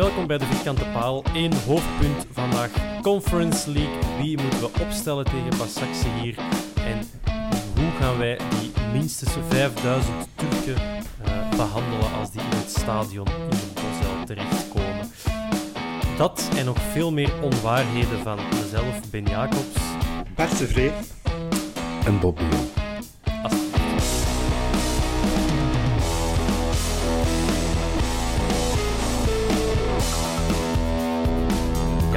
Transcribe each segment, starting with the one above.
Welkom bij de Vierkante Paal. Eén hoofdpunt vandaag. Conference League. Wie moeten we opstellen tegen Basaksehir hier? En hoe gaan wij die minstens 5000 Turken uh, behandelen als die in het stadion in de Bosel terechtkomen? Dat en nog veel meer onwaarheden van mezelf, Ben Jacobs. Bart Tevree. En Bob.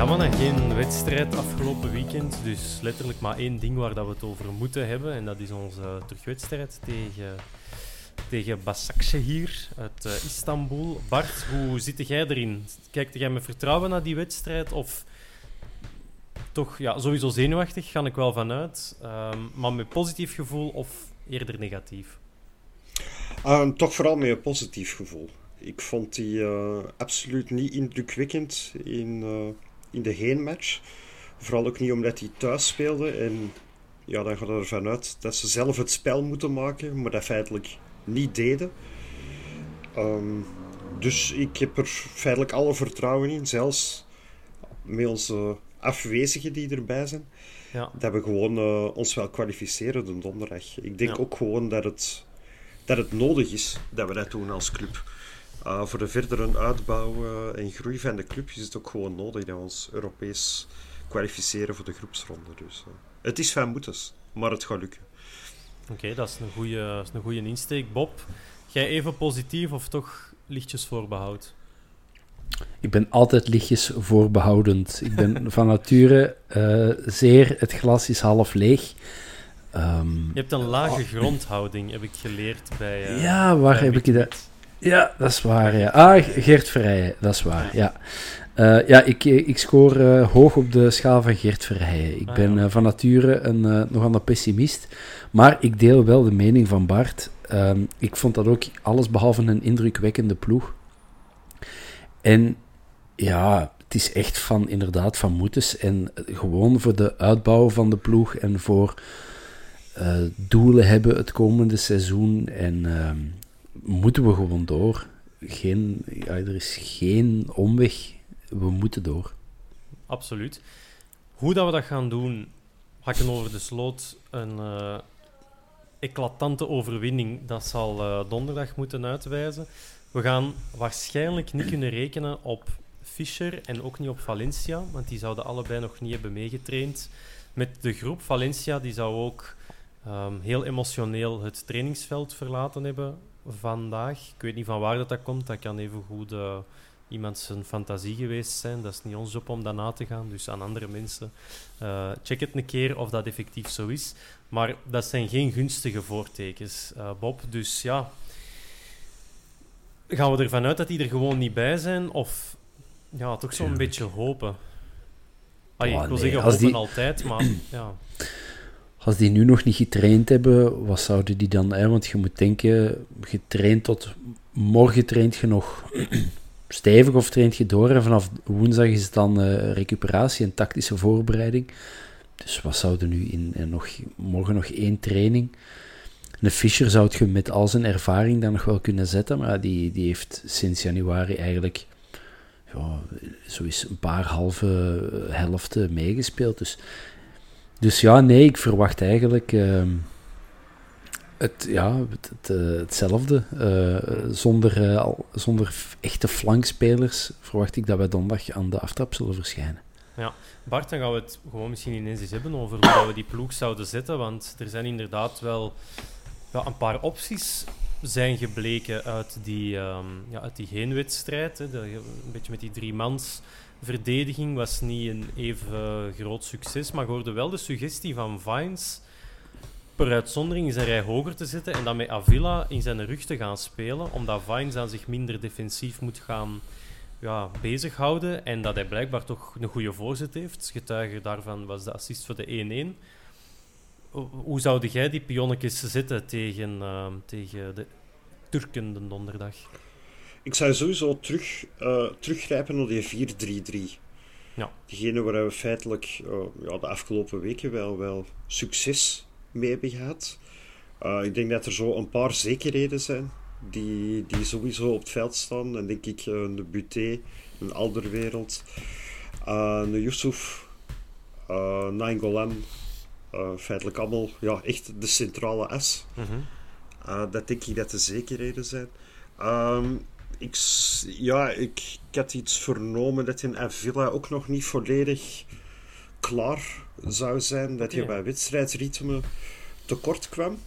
Ja mannen, geen wedstrijd afgelopen weekend, dus letterlijk maar één ding waar dat we het over moeten hebben. En dat is onze terugwedstrijd tegen, tegen hier uit uh, Istanbul. Bart, hoe zit jij erin? Kijkt jij met vertrouwen naar die wedstrijd? Of toch, ja, sowieso zenuwachtig, ga ik wel vanuit. Um, maar met positief gevoel of eerder negatief? Um, toch vooral met een positief gevoel. Ik vond die uh, absoluut niet indrukwekkend in... Uh in de heenmatch. Vooral ook niet omdat hij thuis speelde. En ja, dan gaat er ervan uit dat ze zelf het spel moeten maken, maar dat feitelijk niet deden. Ehm, dus ik heb er feitelijk alle vertrouwen in, zelfs met onze afwezigen die erbij zijn. Ja. Dat we gewoon uh, ons wel kwalificeren de donderdag. Ik denk ook gewoon dat het, dat het nodig is dat we dat doen als club. Uh, voor de verdere uitbouw uh, en groei van de club is het ook gewoon nodig dat we ons Europees kwalificeren voor de groepsronde. Dus, uh, het is van moeders, maar het gaat lukken. Oké, okay, dat is een goede insteek. Bob, jij even positief of toch lichtjes voorbehoud? Ik ben altijd lichtjes voorbehoudend. Ik ben van nature zeer, het glas is half leeg. Um, je hebt een lage oh. grondhouding, heb ik geleerd bij. ja, waar bij heb ik dat? Ja, dat is waar. Ja. Ah, Geert Verrijen, dat is waar. Ja, uh, ja ik, ik scoor uh, hoog op de schaal van Geert Verrijen. Ik ah, ben uh, van nature een nogal een pessimist. Maar ik deel wel de mening van Bart. Um, ik vond dat ook alles behalve een indrukwekkende ploeg. En ja, het is echt van inderdaad van moeders. En gewoon voor de uitbouw van de ploeg en voor doelen hebben het komende seizoen. En ehm, moeten we gewoon door. Geen, ja, er is geen omweg. We moeten door. Absoluut. Hoe dat we dat gaan doen, hakken over de sloot een uh, eclatante overwinning. Dat zal uh, donderdag moeten uitwijzen. We gaan waarschijnlijk niet kunnen rekenen op Fischer en ook niet op Valencia, want die zouden allebei nog niet hebben meegetraind met de groep. Valencia die zou ook um, heel emotioneel het trainingsveld verlaten hebben vandaag. Ik weet niet van waar dat, dat komt. Dat kan even goed uh, iemand zijn fantasie geweest zijn. Dat is niet ons job om dat na te gaan. Dus aan andere mensen, uh, check het een keer of dat effectief zo is. Maar dat zijn geen gunstige voortekens, uh, Bob. Dus ja, gaan we ervan uit dat die er gewoon niet bij zijn? Of ja, toch zo'n beetje hopen? Allee, oh, ik wil zeggen hopen die... altijd, maar ja. Als die nu nog niet getraind hebben, wat zouden die dan... Hè? Want je moet denken, getraind tot... Morgen traint je nog stevig of traint je door. En vanaf woensdag is het dan uh, recuperatie en tactische voorbereiding. Dus wat zouden nu in... Nog, morgen nog één training. Een Fischer zou je met al zijn ervaring dan nog wel kunnen zetten, maar die, die heeft sinds januari eigenlijk ja, zo een paar halve helften meegespeeld. Dus, dus ja, nee, ik verwacht eigenlijk ehm, het, ja, het, eh, hetzelfde. Uh, zonder, uh, zonder echte flankspelers verwacht ik dat wij donderdag aan de aftrap zullen verschijnen. Ja, Bart, dan gaan we het gewoon misschien ineens eens hebben over hoe we die ploeg zouden zetten. Want er zijn inderdaad wel ja, een paar opties zijn gebleken uit die, um, ja, uit die heenwedstrijd. Hè. een beetje met die driemans verdediging was niet een even groot succes. Maar ik hoorde wel de suggestie van Vines per uitzondering in zijn rij hoger te zetten en dan met Avila in zijn rug te gaan spelen, omdat Vines aan zich minder defensief moet gaan ja, bezighouden en dat hij blijkbaar toch een goede voorzet heeft. Getuige daarvan was de assist voor de 1-1. Hoe zou jij die pionnetjes zetten tegen, uh, tegen de Turken de donderdag? Ik zou sowieso terug, uh, teruggrijpen naar die 4-3-3. Ja. Diegene waar we feitelijk uh, ja, de afgelopen weken wel, wel succes mee hebben gehad. Uh, ik denk dat er zo een paar zekerheden zijn die, die sowieso op het veld staan. Dan denk ik een Buté, een Alderwereld, een Yusuf, uh, Nainggolan, feitelijk allemaal ja, echt de centrale as. Mm dat denk ik dat de zekerheden zijn. Um, ik, ja, ik, ik, had iets vernomen dat in Avila ook nog niet volledig klaar zou zijn. Dat je bij wedstrijdritme tekort kwam.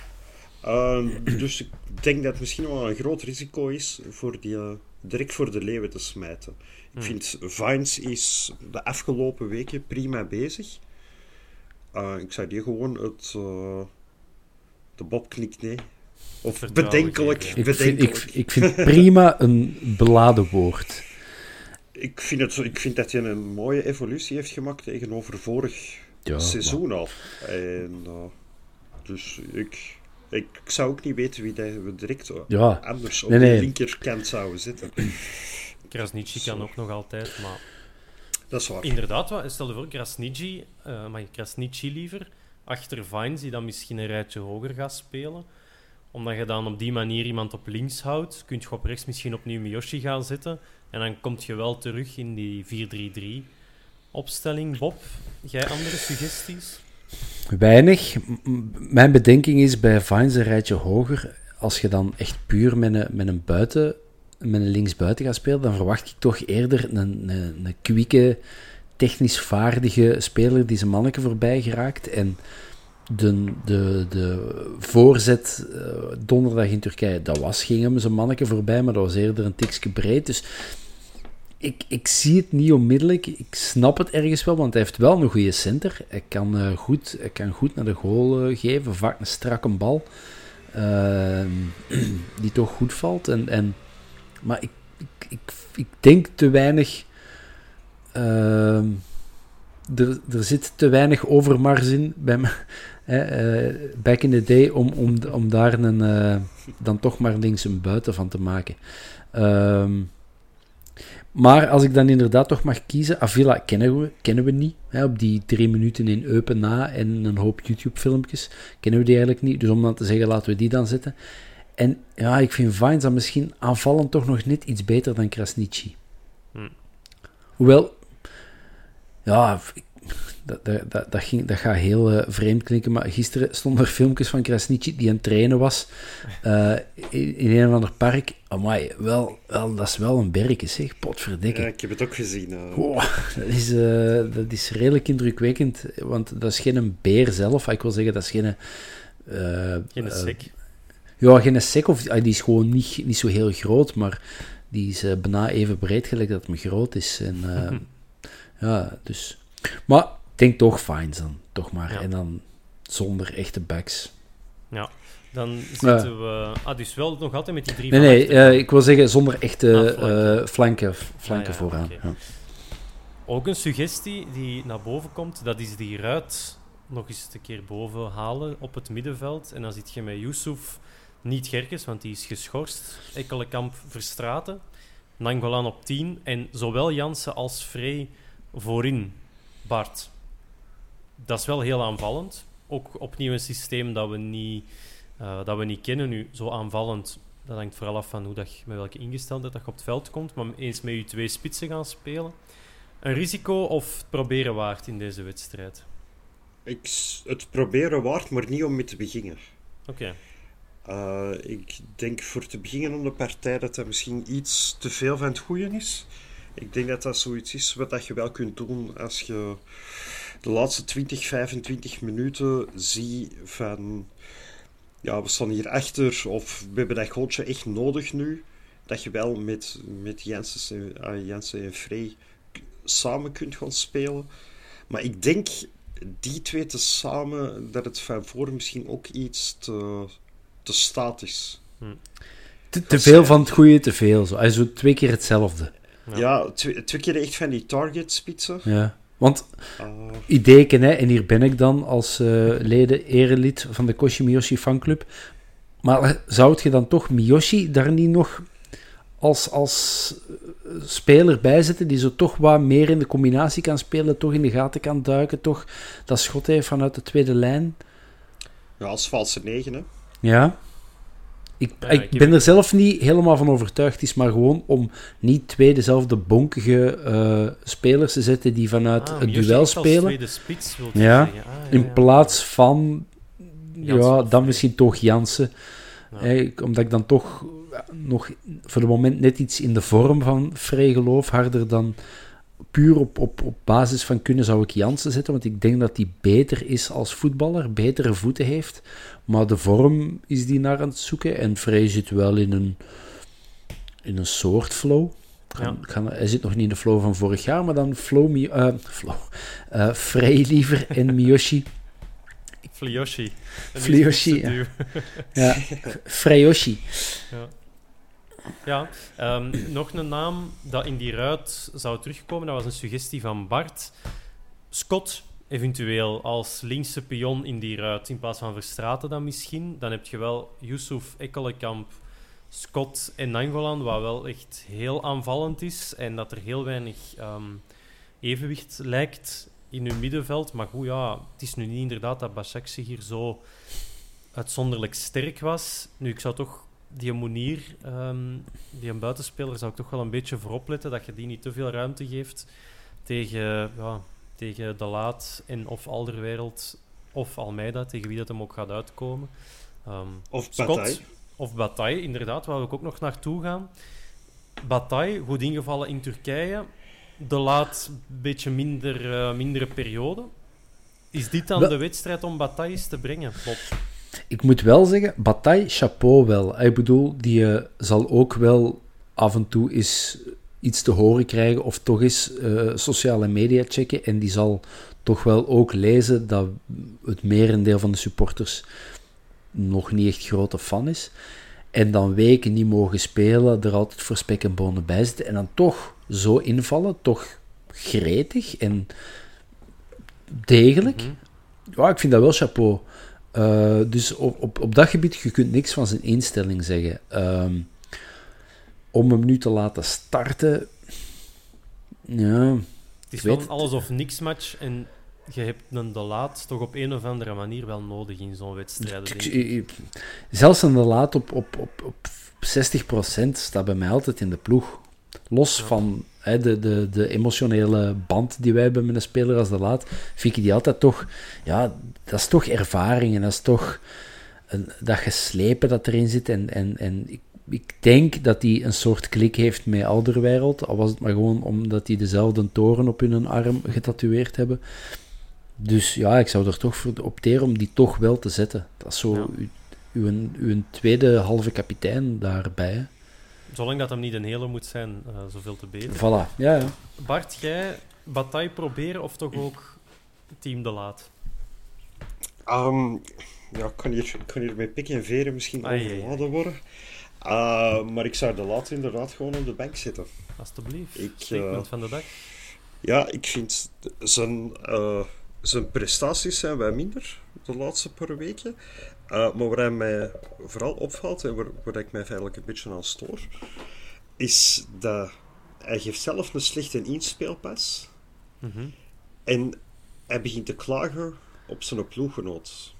Um, dus ik denk dat het misschien wel een groot risico is voor die uh, direct voor de leeuwen te smijten. Ik hmm. vind Vines is de afgelopen weken prima bezig. Uh, ik zou die gewoon het uh, de Bob knikt nee. Of bedenkelijk. Ik, bedenkelijk. Vind, ik, ik vind prima een beladen woord. Ik vind, het, ik vind dat hij een mooie evolutie heeft gemaakt tegenover vorig ja, seizoen al. En, uh, dus ik, ik zou ook niet weten wie we direct ja. anders op nee, de linkerkant zouden zitten. Krasnici kan ook nog altijd, maar... Dat is waar. Inderdaad, stel je voor, Krasnici, uh, mag je Krasnici liever, achter Vines, die dan misschien een rijtje hoger gaat spelen. Omdat je dan op die manier iemand op links houdt, kun je op rechts misschien opnieuw Miyoshi gaan zetten. En dan kom je wel terug in die 4-3-3 opstelling. Bob, jij andere suggesties? Weinig. Mijn bedenking is bij Vines een rijtje hoger. Als je dan echt puur met een, met een buiten, met een linksbuiten gaat spelen, dan verwacht ik toch eerder een, een, een kwieke, technisch vaardige speler die zijn manneke voorbij geraakt. En de, de, de voorzet uh, donderdag in Turkije, dat was, ging hem zijn manneke voorbij, maar dat was eerder een tikje breed. Dus ik, ik zie het niet onmiddellijk. Ik snap het ergens wel, want hij heeft wel een goede center. Hij kan, uh, goed, hij kan goed naar de goal uh, geven, vaak een strakke bal. Die toch goed valt. En, en, maar ik, ik, ik, ik denk te weinig. Er, er zit te weinig overmars in bij me. Uh, back in the day om, om, om daar een, uh, dan toch maar links een buiten van te maken. Ehm, maar als ik dan inderdaad toch mag kiezen, Avila kennen we, kennen we niet. Hè, op die drie minuten in Eupen na en een hoop YouTube-filmpjes kennen we die eigenlijk niet. Dus om dan te zeggen, laten we die dan zetten. En ja, ik vind Vines dan misschien aanvallend toch nog net iets beter dan Krasnici. Hm. Hoewel, ja, dat, dat, dat, ging, dat gaat heel uh, vreemd klinken, maar gisteren stonden er filmpjes van Krasnici die aan het trainen was uh, in, in, een of ander park. Amai, wel, wel, dat is wel een bergje, zeg, potverdikke. Ja, ik heb het ook gezien. Uh. Oh, dat, is, dat is redelijk indrukwekkend, want dat is geen beer zelf. Ik wil zeggen, dat is geen... geen sek. ja, geen sek, of die is gewoon niet, niet zo heel groot, maar die is bijna even breed gelijk dat het groot is. En, ja, dus... Maar denk toch Fines dan, toch maar. En dan zonder echte backs. Ja, dan zitten we... Ah, dus wel nog altijd met die drie Nee, nee, uh, ik wil zeggen zonder echte ah, flanken, uh, flanken, ah, vooraan. Okay. Ook een suggestie die naar boven komt, dat is die ruit nog eens een keer boven halen op het middenveld. En dan zit je met Yusuf, niet Gerkes, want die is geschorst. Ekkelenkamp Verstraten. Nangolan op 10. En zowel Jansen als Frey voorin. Bart dat is wel heel aanvallend. Ook opnieuw een systeem dat we niet eh, dat we niet kennen nu, zo aanvallend. Dat hangt vooral af van hoe dat, met welke ingesteldheid dat je op het veld komt. Maar eens met je twee spitsen gaan spelen. Een risico of het proberen waard in deze wedstrijd? Ik, het proberen waard, maar niet om mee te beginnen. Oké. Eh, ik denk voor te beginnen om de partij dat dat misschien iets te veel van het goede is. Ik denk dat dat zoiets is wat dat je wel kunt doen als je de laatste 20, 25 minuten ziet van... Ja, we staan hier achter of we hebben dat goaltje echt nodig nu. Dat je wel met, met Jensen, en- ah, Jensen en Frey samen kunt gaan spelen. Maar ik denk die twee te samen, dat het van voor misschien ook iets te, te statisch. Te, te veel van het goede, te veel. Zo. Hij zo twee keer hetzelfde. Ja, twee, twee keer echt van die target spitsen. Ja. Want Ah, ideken, hè, en hier ben ik dan als eh, leden erelid van de Koshi Miyoshi fanclub. Maar zou je dan toch Miyoshi daar niet nog als, als eh, speler bij zetten, die zo toch wat meer in de combinatie kan spelen, toch in de gaten kan duiken, toch dat schot heeft vanuit de tweede lijn? ja, als valse negen, hè. Ja. Ik, Ja, ik ben er zelf niet helemaal van overtuigd. Het is maar gewoon om niet twee dezelfde bonkige eh, spelers te zetten die vanuit Ah, het duel spelen. tweede spits, wil je Ja, zeggen. Ah, ja, In ja. plaats van, Jansen ja, dan misschien toch Jansen. Omdat ik dan toch nog voor het moment net iets in de vorm van Frey geloof, harder dan puur op, op, op basis van kunnen zou ik Jansen zetten, want ik denk dat hij beter is als voetballer, betere voeten heeft, maar de vorm is die naar aan het zoeken en Frey zit wel in een, in een soort flow. Ga- Ja. ga- hij zit nog niet in de flow van vorig jaar, maar dan flow, Mi- eh, flow eh, Frey liever en Miyoshi. Iets te ja. Ja, Freyoshi. Ja, ja ehm, nog een naam dat in die ruit zou terugkomen. Dat was een suggestie van Bart. Scott, eventueel als linkse pion in die ruit. In plaats van Verstraten dan misschien. Dan heb je wel Yusuf Ekkelenkamp, Scott en Nangolan. Wat wel echt heel aanvallend is. En dat er heel weinig ehm, evenwicht lijkt in hun middenveld. Maar goed, ja, het is nu niet inderdaad dat Bashak zich hier zo uitzonderlijk sterk was. Nu, ik zou toch die Moenier, ehm, die een buitenspeler, zou ik toch wel een beetje voorop letten dat je die niet te veel ruimte geeft tegen, ja, tegen De Laat en of Alderwereld of Almeida, tegen wie dat hem ook gaat uitkomen. Ehm, Of Scott Bataille. of Bataille, inderdaad, waar we ook nog naartoe gaan. Bataille, goed ingevallen in Turkije. De Laat, een beetje minder, eh, mindere periode. Is dit dan de wedstrijd om Batailles te brengen, Bob? Ik moet wel zeggen, Bataille, chapeau wel. Ik bedoel, die eh, zal ook wel af en toe eens iets te horen krijgen of toch eens eh, sociale media checken. En die zal toch wel ook lezen dat het merendeel van de supporters nog niet echt grote fan is. En dan weken niet mogen spelen, er altijd voor spek en bonen bij zitten. En dan toch zo invallen, toch gretig en degelijk. Ja, ik vind dat wel chapeau. Eh, dus op, op, op dat gebied, je kunt niks van zijn instelling zeggen. Ehm, om hem nu te laten starten, ja, Het is wel een alles of niks match en je hebt een de laat toch op een of andere manier wel nodig in zo'n wedstrijd. denk ik. zelfs een de laat op, op, op, op 60% staat bij mij altijd in de ploeg. Los van hè, de, de, de emotionele band die wij hebben met een speler als de laat, vind ik die altijd toch, ja, dat is toch ervaring en dat is toch een, dat geslepen dat erin zit. En, en, en ik, ik denk dat hij een soort klik heeft met Alderwereld, al was het maar gewoon omdat die dezelfde toren op hun arm getatoeëerd hebben. Dus ja, ik zou er toch voor opteren om die toch wel te zetten. Dat is zo Ja. uw, uw, uw tweede halve kapitein daarbij. Zolang dat hem niet een hele moet zijn, eh, zoveel te beter. Voilà, ja, ja. Bart, jij Bataille proberen of toch ook Team de Laat? Ehm, ja, ik kan, hier, kan hier met pik en veren misschien overladen worden. Uh, maar ik zou de laat inderdaad gewoon op de bank zitten. Alsjeblieft. Ik, Statement eh, van de dag. Ja, ik vind zijn, eh, zijn prestaties zijn wat minder de laatste paar weken. Uh, maar waar hij mij vooral opvalt en waar, waar ik mij eigenlijk een beetje aan stoor, is dat hij geeft zelf een slechte inspeelpas Mhm. en hij begint te klagen op zijn ploeggenoot.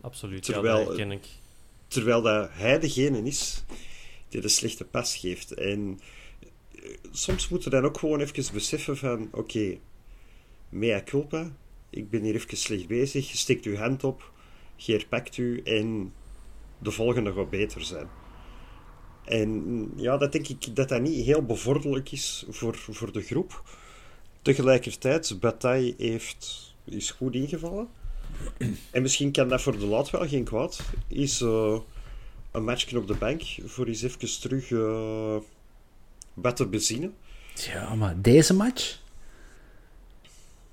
Absoluut, terwijl- ja, dat ik. terwijl dat hij degene is die de slechte pas geeft. En eh, soms moeten we dan ook gewoon even beseffen van, oké, okay, mea culpa, ik ben hier even slecht bezig, je steekt uw hand op, herpakt u en de volgende gaat beter zijn. En ja, dat denk ik dat dat niet heel bevorderlijk is voor, voor de groep. Tegelijkertijd, Bataille heeft, is goed ingevallen. En misschien kan dat voor de laat wel geen kwaad. Is uh, een matchje op de bank voor eens even terug uh, wat te bezinnen. Ja, maar deze match?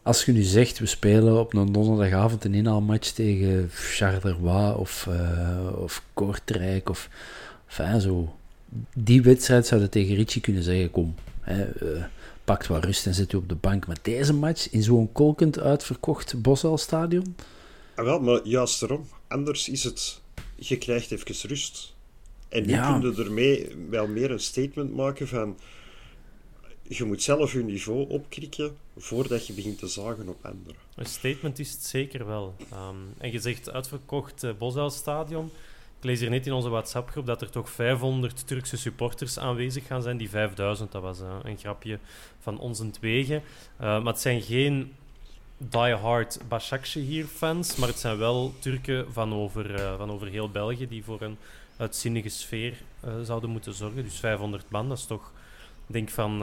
Als je nu zegt, we spelen op een donderdagavond een inhaalmatch tegen Charleroi of, uh, of Kortrijk of... Enfin, zo. Die wedstrijd zouden tegen Richie kunnen zeggen, kom, hè, pakt wat rust en zet u op de bank. Maar deze match in zo'n kolkend uitverkocht Bosuil-stadion... Ah, wel, maar juist daarom. Anders is het, je krijgt even rust. En nu ja. kun je ermee wel meer een statement maken van je moet zelf je niveau opkrikken voordat je begint te zagen op anderen. Een statement is het zeker wel. Um, en je zegt uitverkocht uh, Bosuil-stadion. Ik lees hier net in onze WhatsApp-groep dat er toch 500 Turkse supporters aanwezig gaan zijn. Die 5000, dat was uh, een grapje van ons twegen. Uh, maar het zijn geen die-hard Başakşehir-fans, maar het zijn wel Turken van over, uh, van over heel België die voor een uitzinnige sfeer zouden moeten zorgen. Dus 500 man, dat is toch, denk van,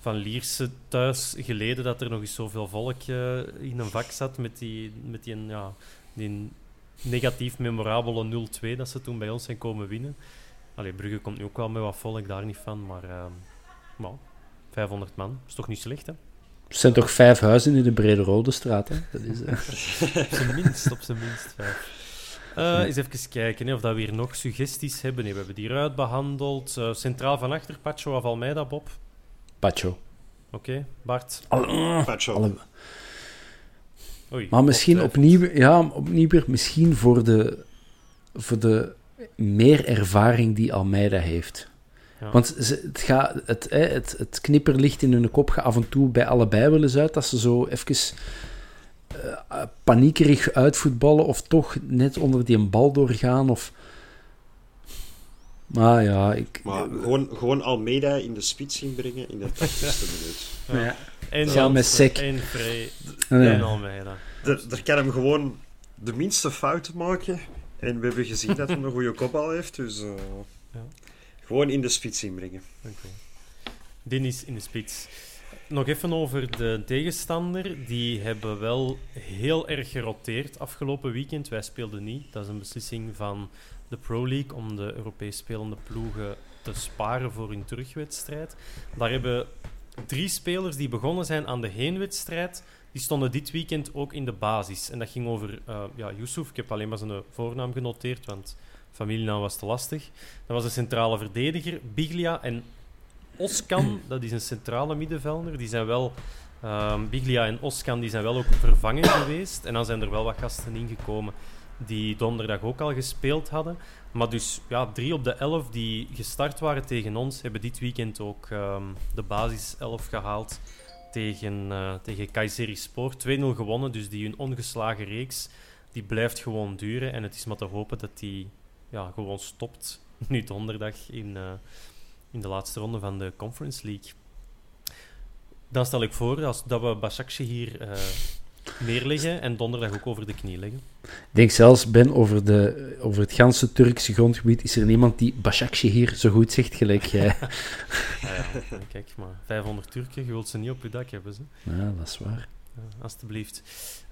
van Lierse thuis geleden dat er nog eens zoveel volk in een vak zat met die, met die, ja, die negatief memorabele 0-2 dat ze toen bij ons zijn komen winnen. Allee, Brugge komt nu ook wel met wat volk, daar niet van, maar well, 500 man, is toch niet slecht, hè? Er zijn toch vijf huizen in de Brede Rode straat, hè? Dat is, uh... op zijn minst, op zijn minst vijf. Uh, eens even kijken hè, of dat we hier nog suggesties hebben. Nee, we hebben die eruit behandeld. Uh, centraal van achter, Pacho of Almeida, Bob? Pacho. Oké, okay. Bart? Pacho. Alle... Oei, maar misschien opnieuw, ja, opnieuw misschien voor de, voor de meer ervaring die Almeida heeft. Ja. Want ze, het, gaat, het, het, het knipperlicht in hun kop gaat af en toe bij allebei wel eens uit. Dat ze zo even uh, paniekerig uitvoetballen of toch net onder die een bal doorgaan. Of... Maar ja, ik... Maar gewoon, gewoon Almeida in de spits inbrengen in de 80ste minuut. Ja. ja. En ja, met sec. En Vrij. En Almeida. Daar kan hem gewoon de minste fouten maken. En we hebben gezien dat hij een goede kopbal heeft, dus... Uh... Ja. Gewoon in de spits inbrengen. Okay. Dennis in de spits. Nog even over de tegenstander. Die hebben wel heel erg geroteerd afgelopen weekend. Wij speelden niet. Dat is een beslissing van de Pro League om de Europees spelende ploegen te sparen voor hun terugwedstrijd. Daar hebben drie spelers die begonnen zijn aan de heenwedstrijd. Die stonden dit weekend ook in de basis. En dat ging over uh, ja, Yusuf. Ik heb alleen maar zijn voornaam genoteerd, want familienaam was te lastig. Dat was een centrale verdediger, Biglia en Oskan, dat is een centrale middenvelder. Die zijn wel, um, Biglia en Oskan die zijn wel ook vervangen geweest. En dan zijn er wel wat gasten ingekomen die donderdag ook al gespeeld hadden. Maar dus ja, drie op de elf die gestart waren tegen ons, hebben dit weekend ook um, de basis elf gehaald tegen, uh, tegen Kayseri Sport. 2-0 gewonnen, dus die hun ongeslagen reeks die blijft gewoon duren. En het is maar te hopen dat die ja, gewoon stopt nu donderdag in, uh, in de laatste ronde van de Conference League. Dan stel ik voor als, dat we Başakşehir hier uh, neerleggen en donderdag ook over de knie leggen. Ik denk zelfs, Ben, over, de, over het ganse Turkse grondgebied is er niemand die hier zo goed zegt gelijk jij. ja, ja, kijk, maar 500 Turken, je wilt ze niet op je dak hebben. Ze. Ja, dat is waar. Alsjeblieft.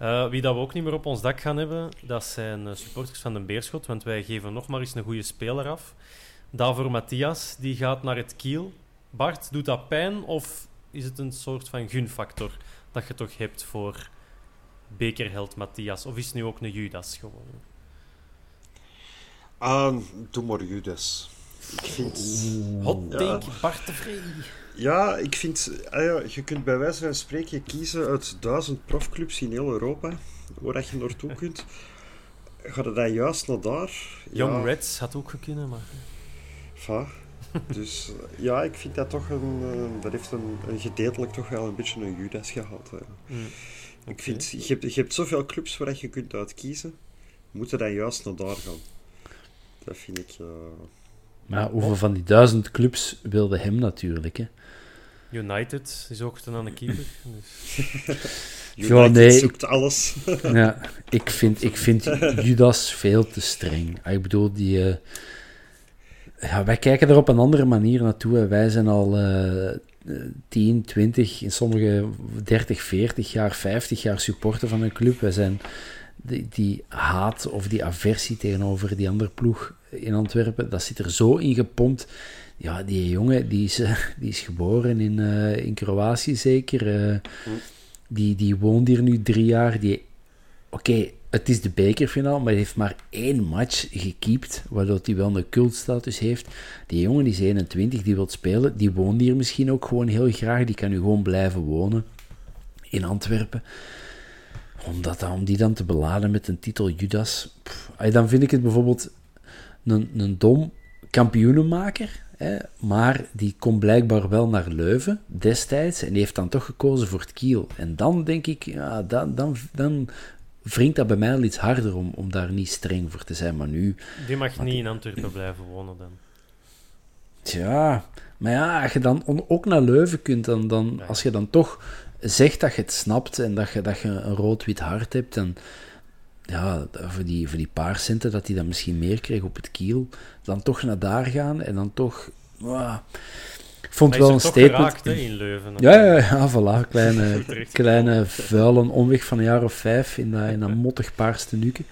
Uh, wie dat we ook niet meer op ons dak gaan hebben, dat zijn uh, supporters van de Beerschot, want wij geven nog maar eens een goede speler af. Daarvoor Matthias, die gaat naar het kiel. Bart, doet dat pijn of is het een soort van gunfactor dat je toch hebt voor bekerheld Matthias? Of is het nu ook een Judas geworden? Uh, doe maar Judas. Ik vind... Hot take, Bart de Vree. Ja, ik vind, ah ja, je kunt bij wijze van spreken kiezen uit duizend profclubs in heel Europa, waar je naartoe kunt. Gaat het dan juist naar daar? Young ja. Reds had ook gekund, maar... Va. Dus ja, ik vind dat toch een... Uh, dat heeft een, een, gedeeltelijk toch wel een beetje een Judas gehad. Mm. Okay. Ik vind, je hebt, je hebt zoveel clubs waar je kunt uitkiezen. Moeten dan juist naar daar gaan. Dat vind ik... Uh... Maar hoeveel van die duizend clubs wilden hem natuurlijk, hè? United is ook aan de keeper. Dus. United nee, zoekt alles. ja, ik vind, ik vind Judas veel te streng. Ah, ik bedoel, die... Uh, ja, wij kijken er op een andere manier naartoe. Wij zijn al uh, 10, 20, in sommige 30, 40 jaar, 50 jaar supporter van een club. Wij zijn die, die haat of die aversie tegenover die andere ploeg in Antwerpen, dat zit er zo in gepompt. Ja, die jongen, die is, die is geboren in, uh, in Kroatië zeker. Uh, die, die woont hier nu drie jaar. Die, Oké, het is de bekerfinale, maar hij heeft maar één match gekiept, waardoor hij wel een cultstatus heeft. Die jongen is 21, die wil spelen, die woont hier misschien ook gewoon heel graag. Die kan nu gewoon blijven wonen in Antwerpen. Om, dat, om die dan te beladen met een titel Judas, dan vind ik het bijvoorbeeld een, een dom kampioenenmaker. Hè, maar die komt blijkbaar wel naar Leuven destijds en die heeft dan toch gekozen voor het Kiel. En dan denk ik, ja, dan, dan, dan wringt dat bij mij al iets harder om, om daar niet streng voor te zijn. Maar nu... Die mag niet in Antwerpen blijven wonen dan. Tja, maar ja, als je dan ook naar Leuven kunt, dan, dan, als je dan toch zegt dat je het snapt en dat je, dat je een rood-wit hart hebt, dan ja, voor die, voor die paar centen dat hij dan misschien meer kreeg op het kiel, dan toch naar daar gaan en dan toch... vond het wel een statement. Geraakt, in Leuven. Ja, ja, ja, voilà. Kleine, kleine vuile omweg van een jaar of vijf in dat, in dat mottig paarste nuken.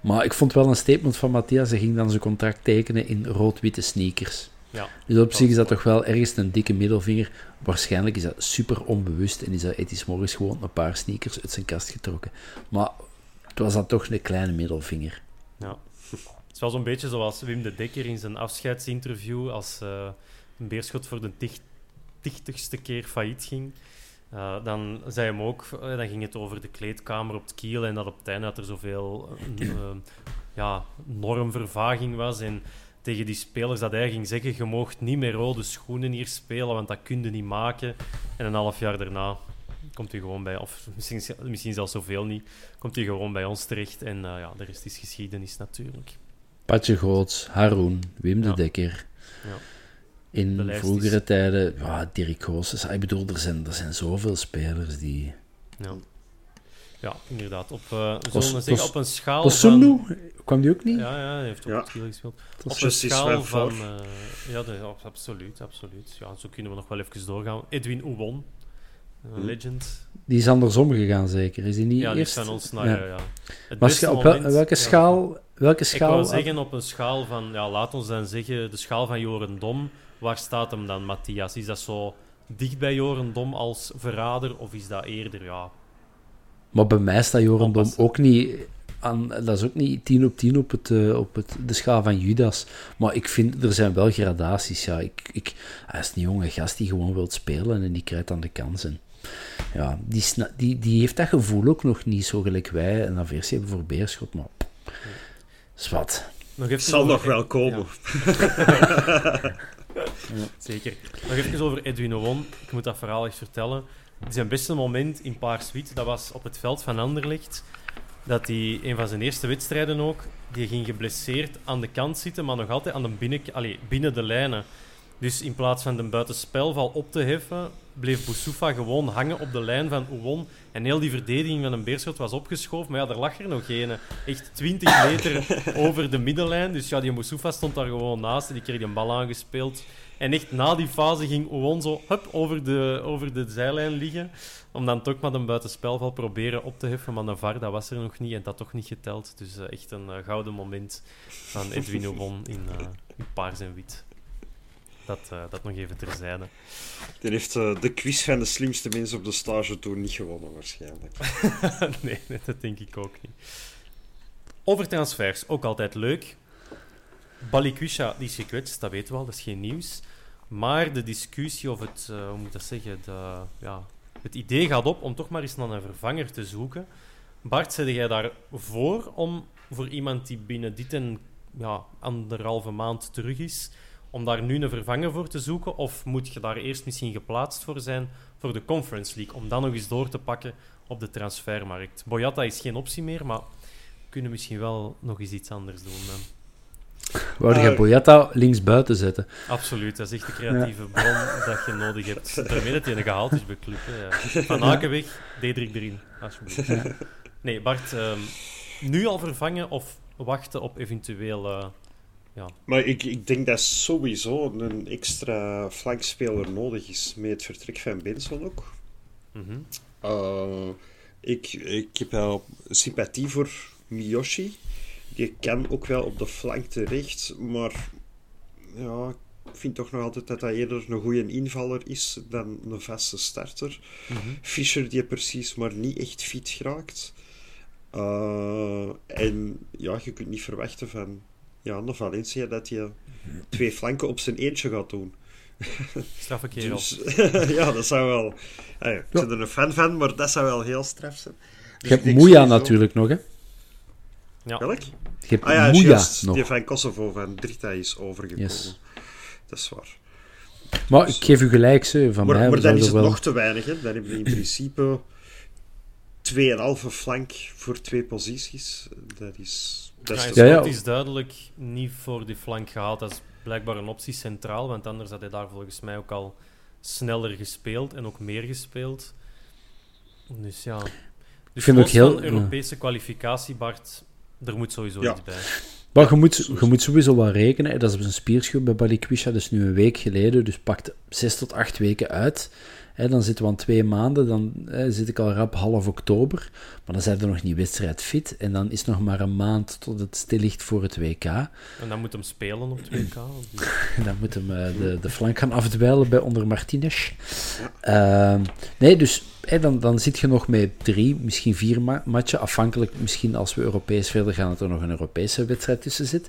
Maar ik vond wel een statement van Matthias. Hij ging dan zijn contract tekenen in rood-witte sneakers. Ja, dus op zich is dat toch wel ergens een dikke middelvinger. Waarschijnlijk is dat super onbewust en is dat ethisch morgens gewoon een paar sneakers uit zijn kast getrokken. Maar het was dan toch een kleine middelvinger. Ja. Het is wel zo'n beetje zoals Wim de Dekker in zijn afscheidsinterview als uh, een beerschot voor de tichtigste keer failliet ging. Uh, dan zei hem ook, uh, dan ging het over de kleedkamer op het kiel en dat op het einde dat er zoveel ja, normvervaging was. En tegen die spelers dat hij ging zeggen, je moogt niet meer rode schoenen hier spelen, want dat kun je niet maken. En een half jaar daarna komt hij gewoon bij, of misschien, misschien zelfs zoveel niet, komt hij gewoon bij ons terecht. En uh, ja, de rest is geschiedenis natuurlijk. Patje Groots, Haroon, Wim de Dekker. Ja. In vroegere is... tijden, ja, Dirk Goossens. Ik bedoel, er zijn, er zijn zoveel spelers die... Ja. Ja, inderdaad. Op, uh, zeggen, op een schaal Kosundu? van... kwam die ook niet? Ja, ja hij heeft ook ja. het gespeeld. Op een schaal van... Uh, ja, de, absoluut, absoluut. Ja, zo kunnen we nog wel even doorgaan. Edwin Oubon, hm. legend. Die is andersom gegaan, zeker? Is die niet ja, die eerst? van ons naar... Ja. ja. Het maar op moment, welke schaal... Welke schaal... Ik wil zeggen, op een schaal van... Ja, laat ons dan zeggen, de schaal van Joren Dom. Waar staat hem dan, Matthias? Is dat zo dicht bij Joren Dom als verrader? Of is dat eerder, ja, maar bij mij staat Jorendom ook niet aan, dat is ook niet 10 op 10 op, het, uh, op het, de schaal van Judas. Maar ik vind, er zijn wel gradaties. Ja. Ik, ik, hij is een jonge gast die gewoon wil spelen en die krijgt dan de kansen. Ja, die, die, die heeft dat gevoel ook nog niet zo gelijk wij een aversie hebben voor Beerschot. Maar zwart. Nog even zal nog wel komen. Ja. Zeker. Nog even over Edwin Owon. Ik moet dat verhaal echt vertellen zijn beste moment in Paarswiet, dat was op het veld van Anderlecht. Dat hij, een van zijn eerste wedstrijden ook, die ging geblesseerd aan de kant zitten, maar nog altijd aan de binnen, allez, binnen de lijnen. Dus in plaats van de buitenspelval op te heffen, bleef Boussoufa gewoon hangen op de lijn van Ouwon. En heel die verdediging van een Beerschot was opgeschoven. Maar ja, er lag er nog een. Echt 20 meter over de middenlijn. Dus ja, die Boussoufa stond daar gewoon naast. En die kreeg een bal aangespeeld. En echt na die fase ging Owen zo hup, over, de, over de zijlijn liggen. Om dan toch met een buitenspelval proberen op te heffen. Maar Navar, dat was er nog niet en dat toch niet geteld. Dus uh, echt een uh, gouden moment van Edwin Owen in, uh, in paars en wit. Dat, dat nog even terzijde. Die heeft de quiz van de slimste mensen op de stage toen niet gewonnen, waarschijnlijk. nee, dat denk ik ook niet. Over transfers, ook altijd leuk. Balikwisha die is gekwetst, dat weten we al, dat is geen nieuws. Maar de discussie of het, uh, hoe moet dat zeggen, de, ja, het idee gaat op om toch maar eens naar een vervanger te zoeken. Bart, zet jij daar voor om voor iemand die binnen dit en ja, anderhalve maand terug is, om daar nu een vervanger voor te zoeken? Of moet je daar eerst misschien geplaatst voor zijn voor de Conference League, om dan nog eens door te pakken op de transfermarkt? Boyata is geen optie meer, maar we kunnen misschien wel nog eens iets anders doen. Dan. Wou jij Uh, Boyata links buiten zetten? Absoluut, dat is echt de creatieve bron dat je nodig hebt. Daarmee dat hij een gehaald is bij Club. hè, Ja. Van Aken weg, Diedrich erin, alsjeblieft. Nee, Bart, ehm, nu al vervangen of wachten op eventueel... eh, ja. Maar ik, ik denk dat sowieso een extra flankspeler nodig is met het vertrek van Benson ook. mhm. Uh, ik, ik heb wel sympathie voor Miyoshi. Die kan ook wel op de flank terecht, maar ja, ik vind toch nog altijd dat hij eerder een goede invaller is dan een vaste starter. Fischer die precies maar niet echt fit geraakt. Uh, en ja, je kunt niet verwachten van ja, een Valencia dat je twee flanken op zijn eentje gaat doen. Straffe kerel. Dus, ja, dat zou wel... Hey, ik ben er een fan van, maar dat zou wel heel straf zijn. Dus Je ik hebt Moeja sowieso- natuurlijk nog, hè? Ja. Welk? Je hebt Ah ja, juist. nog. Die van Kosovo, van Drita is overgekomen. Yes. Dat is waar. Maar ik geef u gelijk, ze. Van Maar, mij maar dan is het wel... nog te weinig. Hè. Dan heb je in principe 2,5 flank voor twee posities. Dat is... Dat is Ja, Ja, is duidelijk niet voor die flank gehaald. Dat is blijkbaar een optie centraal, want anders had hij daar volgens mij ook al sneller gespeeld en ook meer gespeeld. Dus ja. Dus vind ook heel- Europese kwalificatie, Bart, er moet sowieso Ja. iets bij. Maar je moet, je moet sowieso wel rekenen. Dat is op zijn spierschub bij Balikwisha. Dat is nu een week geleden. Dus pakt zes tot acht weken uit. Hè, dan zitten we aan twee maanden. Dan hè, zit ik al rap half oktober. Maar dan zijn er nog niet wedstrijdfit. En dan is nog maar een maand tot het stil ligt voor het WK. En dan moet hem spelen op 2K. Dus En dan moet hem eh, de, de flank gaan afdwijlen bij onder Martinez. Ehm, nee, dus hè, dan, dan zit je nog met drie, misschien vier ma matchen. Afhankelijk, misschien als we Europees verder gaan, dat er nog een Europese wedstrijd tussen zit.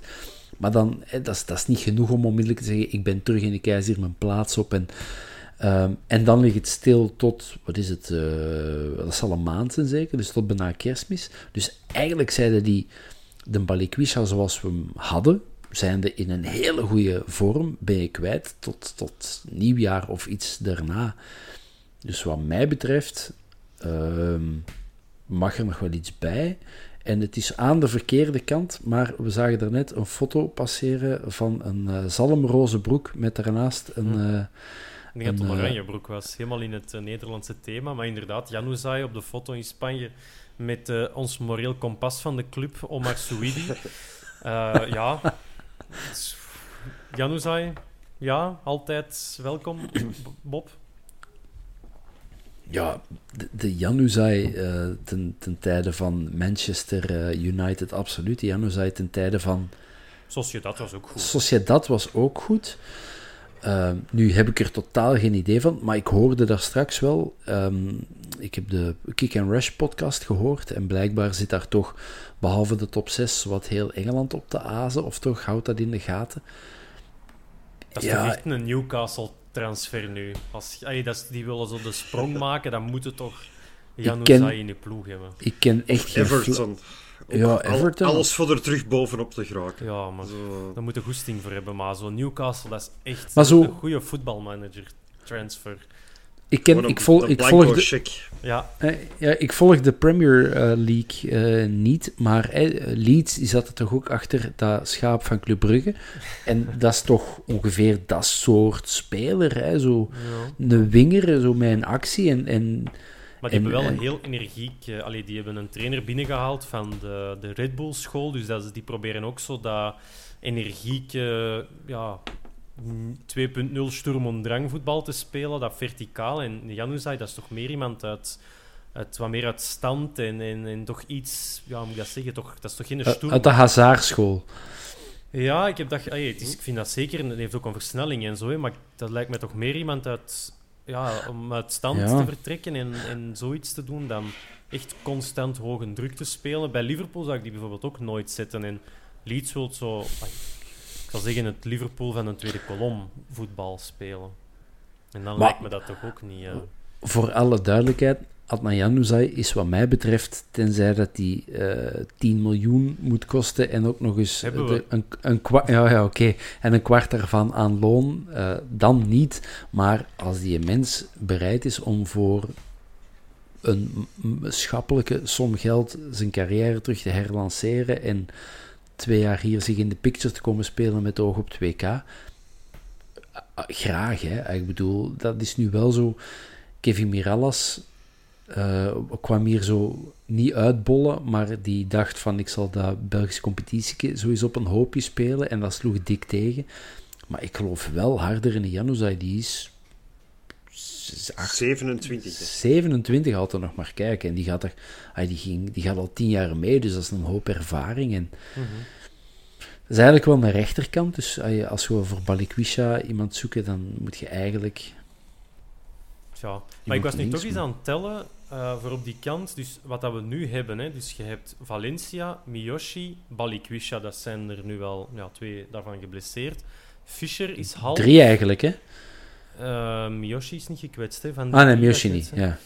Maar dan, hè, dat, is, dat is niet genoeg om onmiddellijk te zeggen: ik ben terug en ik krijg hier mijn plaats op. En, ehm, en dan ligt het stil tot, wat is het? eh, dat zal een maand zijn zeker, dus tot bijna kerstmis. Dus eigenlijk zeiden die de Balikwisha zoals we hem hadden, zijnde in een hele goede vorm, ben je kwijt tot, tot nieuwjaar of iets daarna. Dus wat mij betreft ehm, mag er nog wel iets bij. En het is aan de verkeerde kant, maar we zagen daarnet een foto passeren van een eh, zalmroze broek met daarnaast een... eh, ik denk dat het En, een eh, oranjebroek was. Helemaal in het eh, Nederlandse thema. Maar inderdaad, Januzaj op de foto in Spanje met eh, ons moreel kompas van de club, Omar Souidi. Eh, ja. Januzaj, ja, altijd welkom. Bob. ja, de, de Januzaj ten, ten tijde van Manchester United, absoluut. De Januzaj ten tijde van Sociedad was ook goed. Sociedad was ook goed. Ehm, nu heb ik er totaal geen idee van, maar ik hoorde daar straks wel. ehm, ik heb de Kick and Rush podcast gehoord en blijkbaar zit daar toch, behalve de top 6, wat heel Engeland op de azen, of toch houdt dat in de gaten. Dat is Ja. toch echt een Newcastle-transfer nu. Als, dat is, die willen zo de sprong maken, dan moeten toch Januzaj in de ploeg hebben. Ik ken echt geen... Everton. Ja, Everton. alles voor er terug bovenop te geraken. Ja, maar Zo. daar moet je goesting voor hebben. Maar zo'n Newcastle, dat is echt Maar zo- een goede voetbalmanager-transfer. Ik, ken, ik, een- vol, een ik, volg de, check. Ja, eh, ja, ik volg de Premier eh, League eh, niet, maar eh, Leeds die zat er toch ook achter dat schaap van Club Brugge. En dat is toch ongeveer dat soort speler, hè? zo ja. een winger, zo met een actie. En, en Maar die En- hebben wel een en- heel energiek... eh, allee, die hebben een trainer binnengehaald van de, de Red Bull school. Dus dat die proberen ook zo dat energieke... ja, mm, 2.0 Sturm Drang voetbal te spelen. Dat verticaal. En Januzaj, dat is toch meer iemand uit... wat meer uit stand en, en, en toch iets... Ja, hoe moet ik dat zeggen? Toch, dat is toch geen uit Sturm... uit de Hazaarschool. Ja, ik, heb dat, het is, ik vind dat zeker. en Het heeft ook een versnelling en zo. hè, Maar dat lijkt me toch meer iemand uit, ja, om uit stand Ja. te vertrekken en, en zoiets te doen dan echt constant hoge druk te spelen. Bij Liverpool zou ik die bijvoorbeeld ook nooit zetten. En Leeds wil zo, ah, ik zal zeggen, het Liverpool van een tweede kolom voetbal spelen. En dan Maar- lijkt me dat toch ook niet. eh, Voor alle duidelijkheid, Adnan Januzaj is wat mij betreft, tenzij dat die eh 10 miljoen moet kosten en ook nog eens de- een, een kwart, ja, ja, oké, en een kwart daarvan aan loon, eh, dan niet. Maar als die mens bereid is om voor een schappelijke som geld zijn carrière terug te herlanceren en twee jaar hier zich in de picture te komen spelen met oog op 2K. Ah, Graag, hè. Ik bedoel, dat is nu wel zo. Kevin Mirallas eh, kwam hier zo niet uitbollen, maar die dacht van ik zal dat Belgische competitie zo eens op een hoopje spelen en dat sloeg dik tegen. Maar ik geloof wel harder in Januzaj, die is z- acht- 27. hè. 27 altijd nog maar kijken. En die gaat, er, ah, die, ging, die gaat al tien jaar mee, dus dat is een hoop ervaring. En dat is eigenlijk wel een rechterkant. Dus je- als we voor Balikwisha iemand zoeken, dan moet je eigenlijk... Ja, maar ik was nu toch eens aan het tellen eh, voor op die kant. Dus wat dat we nu hebben, hè, dus je hebt Valencia, Miyoshi, Balikwisha, dat zijn er nu wel ja, twee daarvan geblesseerd. Fischer is half. Drie eigenlijk, hè? Eh, Miyoshi is niet gekwetst, hè? Van Ah, nee, Miyoshi niet. Ja.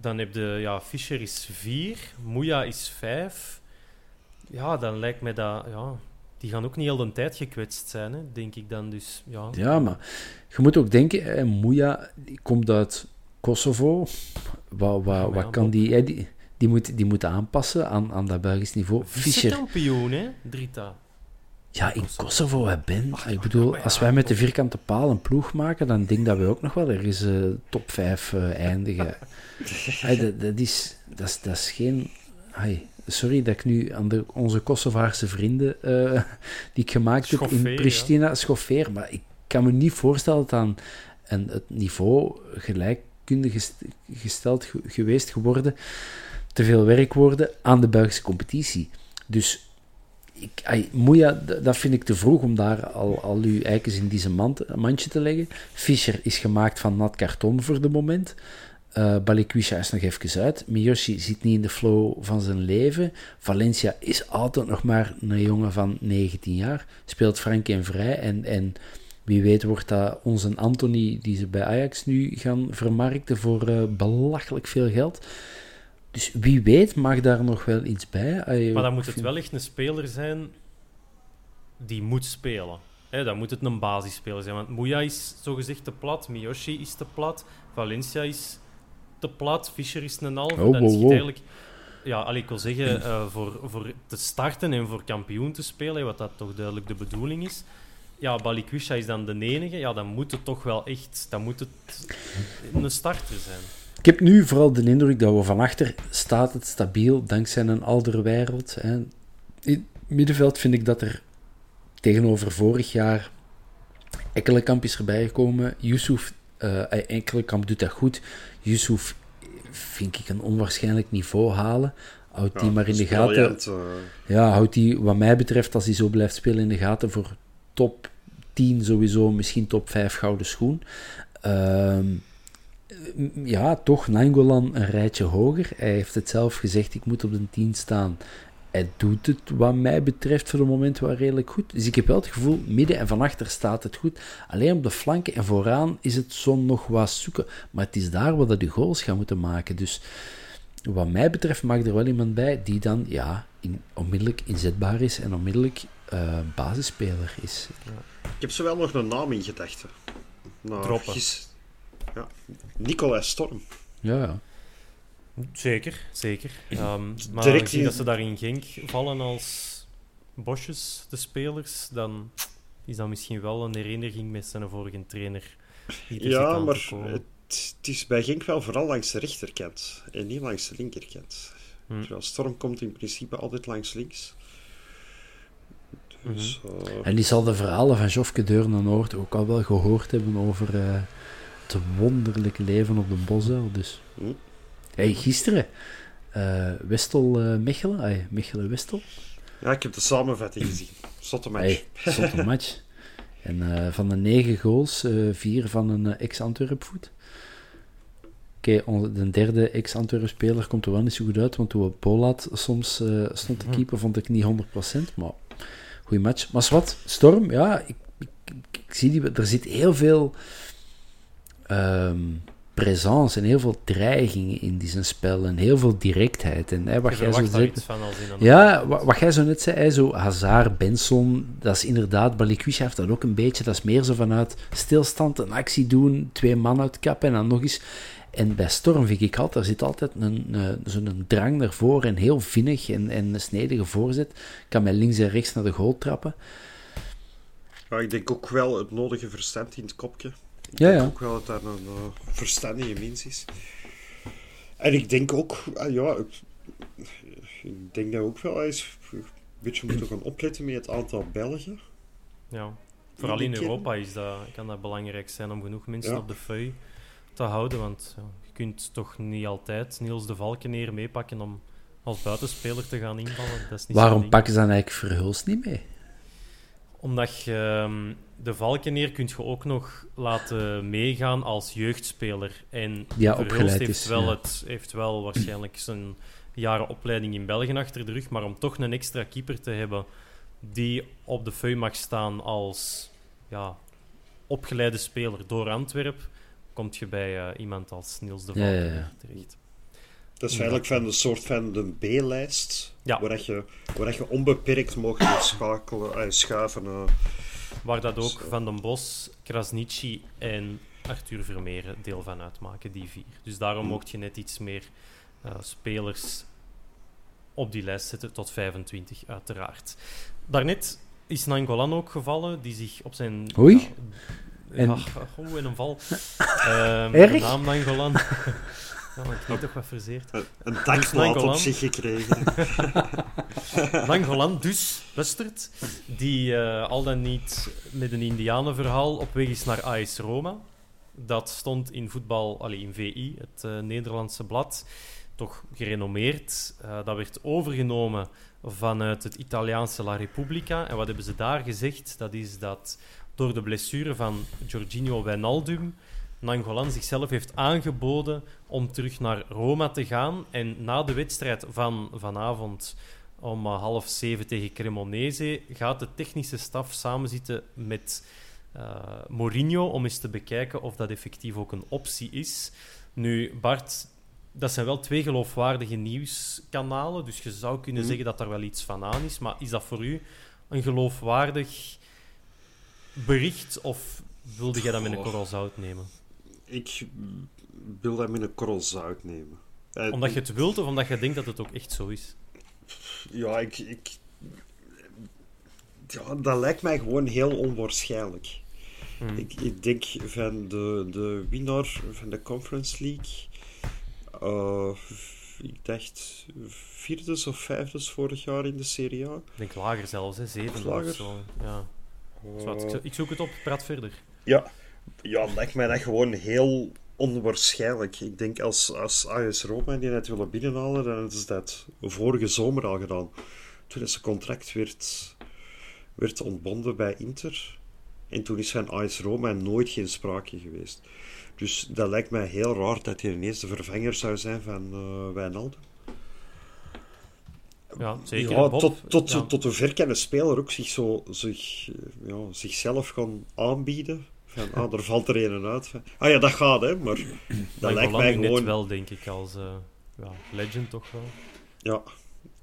Dan heb je, ja, Fischer is vier, Moeja is vijf. Ja, dan lijkt mij dat, ja, die gaan ook niet heel de tijd gekwetst zijn, hè, denk ik dan. Dus ja, ja, maar je moet ook denken, hè, Moeja komt uit Kosovo. Wat, wat, Ja, wat ja, kan die, hè, die... Die moet, die moet aanpassen aan, aan dat Belgisch niveau. Fischer, vice-kampioen, hè, Drita. Ja, in Kosovo. Hè, Ben. ik bedoel, ja, als wij met de vierkante paal een ploeg maken, dan denk ik dat we ook nog wel ergens eh top 5 eindigen. Hey, dat, dat, is, dat, is, dat is geen... Hey, sorry dat ik nu aan de, onze Kosovaarse vrienden eh, die ik gemaakt heb in ja. Pristina schoffeer, maar ik kan me niet voorstellen dat aan en het niveau gelijkkundig gest- gesteld ge- geweest geworden, te veel werkwoorden aan de Belgische competitie. Dus ik, Moeja, dat vind ik te vroeg om daar al, al uw eikens in deze mand, mandje te leggen. Fischer is gemaakt van nat karton voor de moment. Eh Balikwisha is nog even uit. Miyoshi zit niet in de flow van zijn leven. Valencia is altijd nog maar een jongen van 19 jaar. Speelt frank en vrij. En, en wie weet wordt dat onze Anthony, die ze bij Ajax nu gaan vermarkten voor eh, belachelijk veel geld. Dus wie weet mag daar nog wel iets bij. Maar dan moet het wel echt een speler zijn die moet spelen. Hè, dan moet het een basisspeler zijn. Want Moeja is zogezegd te plat, Miyoshi is te plat, Valencia is te plat, Fischer is een. Oh, wow, schiet wow. eigenlijk... Ja, allee, ik wil zeggen, eh, voor, voor te starten en voor kampioen te spelen, hè, wat dat toch duidelijk de bedoeling is. Ja, Balikwisha is dan de enige. Ja, dan moet het toch wel echt... Dan moet het een starter zijn. Ik heb nu vooral de indruk dat we van achter staat het stabiel, dankzij een Alderweireld. Hè. In het middenveld vind ik dat er tegenover vorig jaar Ekkelenkamp is erbij gekomen. Yusuf, eh Ekkelenkamp doet dat goed. Yusuf vind ik een onwaarschijnlijk niveau halen. Houdt die maar in de gaten. eh. Ja, houdt die, wat mij betreft, als hij zo blijft spelen in de gaten voor top 10 sowieso, misschien top 5 gouden schoen. Ehm, ja, toch Nangolan een rijtje hoger. Hij heeft het zelf gezegd, ik moet op de 10 staan. Hij doet het, wat mij betreft, voor het moment wel redelijk goed. Dus ik heb wel het gevoel, midden en van achter staat het goed. Alleen op de flanken en vooraan is het zo nog wat zoeken. Maar het is daar waar de goals gaan moeten maken. Dus wat mij betreft mag er wel iemand bij die dan ja, onmiddellijk inzetbaar is en onmiddellijk eh, basisspeler is. Ik heb zo wel nog een naam in gedachten. Nou, Droppen. gis- Ja, Nicolai Storm. Ja, ja. Zeker, zeker. Ehm, maar Direct in- dat ze daar in Genk vallen als bosjes, de spelers, dan is dat misschien wel een herinnering met zijn vorige trainer. die er Ja, maar het is bij Genk wel vooral langs de rechterkant en niet langs de linkerkant. Hm. Terwijl Storm komt in principe altijd langs links. Dus, Mhm. eh, En die zal de verhalen van Jofke Deurne-Noord ook al wel gehoord hebben over eh, het wonderlijke leven op de Bosuil. Dus. Hm. Hey, gisteren, eh Westel-Mechelen, ay, Mechelen-Westel. ja, ik heb de samenvatting gezien. Zotte match. Hey, zotte match. En eh, van de negen goals, eh, vier van een eh, ex-Antwerp-voet. Oké, de derde ex-Antwerp-speler komt er wel niet zo goed uit, want toen Polat soms eh, stond te keeper, vond ik niet 100%, maar goede match. Maar wat, Storm, ja, ik, ik, ik- ik zie die, er zit heel veel presence en heel veel dreiging in die zijn spel en heel veel directheid. En hè, wat jij zo van als een... ja, wa- wat jij zo net zei, hè, zo Hazard, Benson, dat is inderdaad, Balikwisha heeft dat ook een beetje, dat is meer zo vanuit stilstand, een actie doen, twee man uitkappen en dan nog eens. En bij Storm vind ik altijd, er zit altijd een, een, zo'n drang ervoor en heel vinnig en, en een snedige voorzet. Kan mij links en rechts naar de goal trappen. Ja, ik denk ook wel het nodige verstand in het kopje. Ik Ja, denk ja. ook wel dat daar een uh, verstandige mens is. En ik denk ook, ah, ja, ik, ik denk dat ook wel eens een beetje moeten gaan opletten met het aantal Belgen. Ja. Vooral in Europa is dat, kan dat belangrijk zijn om genoeg mensen Ja. op de feu te houden. Want ja, je kunt toch niet altijd Niels de Valkeneer meepakken om als buitenspeler te gaan invallen. Dat is niet Waarom pakken ze dan eigenlijk Verhulst niet mee? Omdat je ehm, de Valkeneer kunt je ook nog laten meegaan als jeugdspeler. En Ja, Verhulst heeft is, wel, ja. het, heeft wel waarschijnlijk zijn jaren opleiding in België achter de rug. Maar om toch een extra keeper te hebben die op de feu mag staan als ja, opgeleide speler door Antwerp, komt je bij eh, iemand als Niels de Ja, ja, ja. Valkeneer terecht. Dat is eigenlijk van een soort van de B-lijst, Ja. waar, dat je, waar dat je onbeperkt mag schakelen, eh, schuiven. eh. Waar dat ook Van den Bos, Krasniqi en Arthur Vermeeren deel van uitmaken, die vier. Dus daarom mocht je net iets meer eh, spelers op die lijst zetten, tot 25 uiteraard. Daarnet is Nangolan ook gevallen, die zich op zijn... Oei. Ja, En- ja, oeh, en een val. Ehm Erg? De naam Nangolan. ja, maar ik weet toch wat verzeerd. Een, een dakplaat op zich gekregen. Nangolan dus, Westert, die eh, al dan niet met een indianenverhaal op weg is naar AS Roma. Dat stond in voetbal, allee, in VI, het eh, Nederlandse blad, toch gerenommeerd. Eh, dat werd overgenomen vanuit het Italiaanse La Repubblica. En wat hebben ze daar gezegd? Dat is dat door de blessure van Jorginho Wijnaldum Nangolan zichzelf heeft aangeboden om terug naar Roma te gaan. En na de wedstrijd van vanavond om half zeven tegen Cremonese gaat de technische staf samenzitten met eh, Mourinho om eens te bekijken of dat effectief ook een optie is. Nu, Bart, dat zijn wel twee geloofwaardige nieuwskanalen, dus je zou kunnen Mhm. zeggen dat daar wel iets van aan is. Maar is dat voor u een geloofwaardig bericht of wilde jij dat met een korrel zout nemen? ik wil dat met een korrel zout nemen. Eh, Omdat je het wilt of omdat je denkt dat het ook echt zo is? Ja, ik, ik... Ja, dat lijkt mij gewoon heel onwaarschijnlijk. Hmm. Ik, ik denk van de, de winnaar van de Conference League... eh, ik dacht vierdes of vijfdes vorig jaar in de Serie A. Ik denk lager zelfs, hè? zeven Lager? of zo. Ja. Zwart, ik zo- ik zoek het op, praat verder. Ja, ja lijkt mij dat gewoon heel onwaarschijnlijk. Ik denk als, als AS Roma die net willen binnenhalen, dan ze dat vorige zomer al gedaan. Toen is zijn contract werd, werd ontbonden bij Inter. En toen is van AS Roma nooit geen sprake geweest. Dus dat lijkt mij heel raar dat hij ineens de vervanger zou zijn van eh Wijnaldum. Ja, zeker. Ja, Bob, tot, tot, ja. tot kan een speler ook zich zo, zich, eh, ja, zichzelf gaan aanbieden? Van, ah, er valt er een uit. Van, ah ja, dat gaat, hè, maar dat lijkt mij nu net gewoon... wel, denk ik, als eh, ja, legend toch wel. Ja,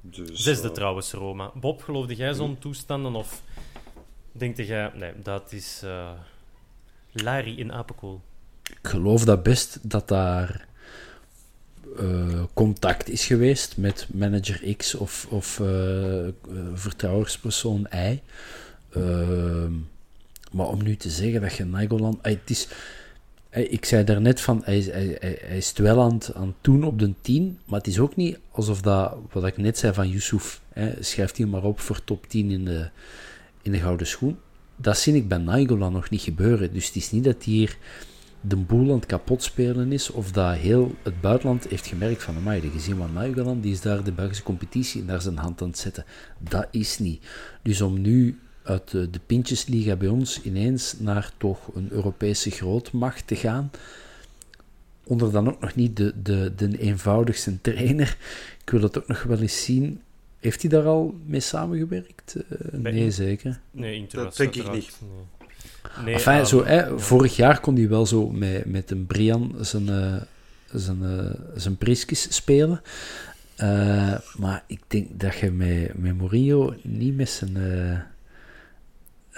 dus... Zesde eh, trouwens, Roma. Bob, geloofde jij zo'n toestanden of denkte jij... Nee, dat is eh, Larry in Apenkool. Ik geloof dat best dat daar contact is geweest met manager X of, of eh, eh, vertrouwenspersoon Y. Ehm, maar om nu te zeggen dat je Nainggolan... eh, het is, eh, ik zei daarnet van, hij, is- hij, hij, is het wel aan het, aan doen op de 10, maar het is ook niet alsof dat, wat ik net zei van Yusuf, schrijft hij maar op voor top 10 in de, in de gouden schoen. Dat zie ik bij Nainggolan nog niet gebeuren. Dus het is niet dat hij hier de boel aan het kapot spelen is, of dat heel het buitenland heeft gemerkt van, amai, de gezien van Nainggolan, die is daar de Belgische competitie naar zijn hand aan het zetten. Dat is niet. Dus om nu uit de, de Pintjesliga bij ons ineens naar toch een Europese grootmacht te gaan, onder dan ook nog niet de, de, de eenvoudigste trainer. Ik wil dat ook nog wel eens zien. Heeft hij daar al mee samengewerkt? Eh, nee, zeker. Nee, Dat denk ik uiteraard- Nee. Nee, Enfin, zo, hè. Vorig jaar kon hij wel zo met, met een Brian zijn, eh, zijn, eh, zijn priskjes spelen. Eh, maar ik denk dat je met, met Mourinho niet met zijn,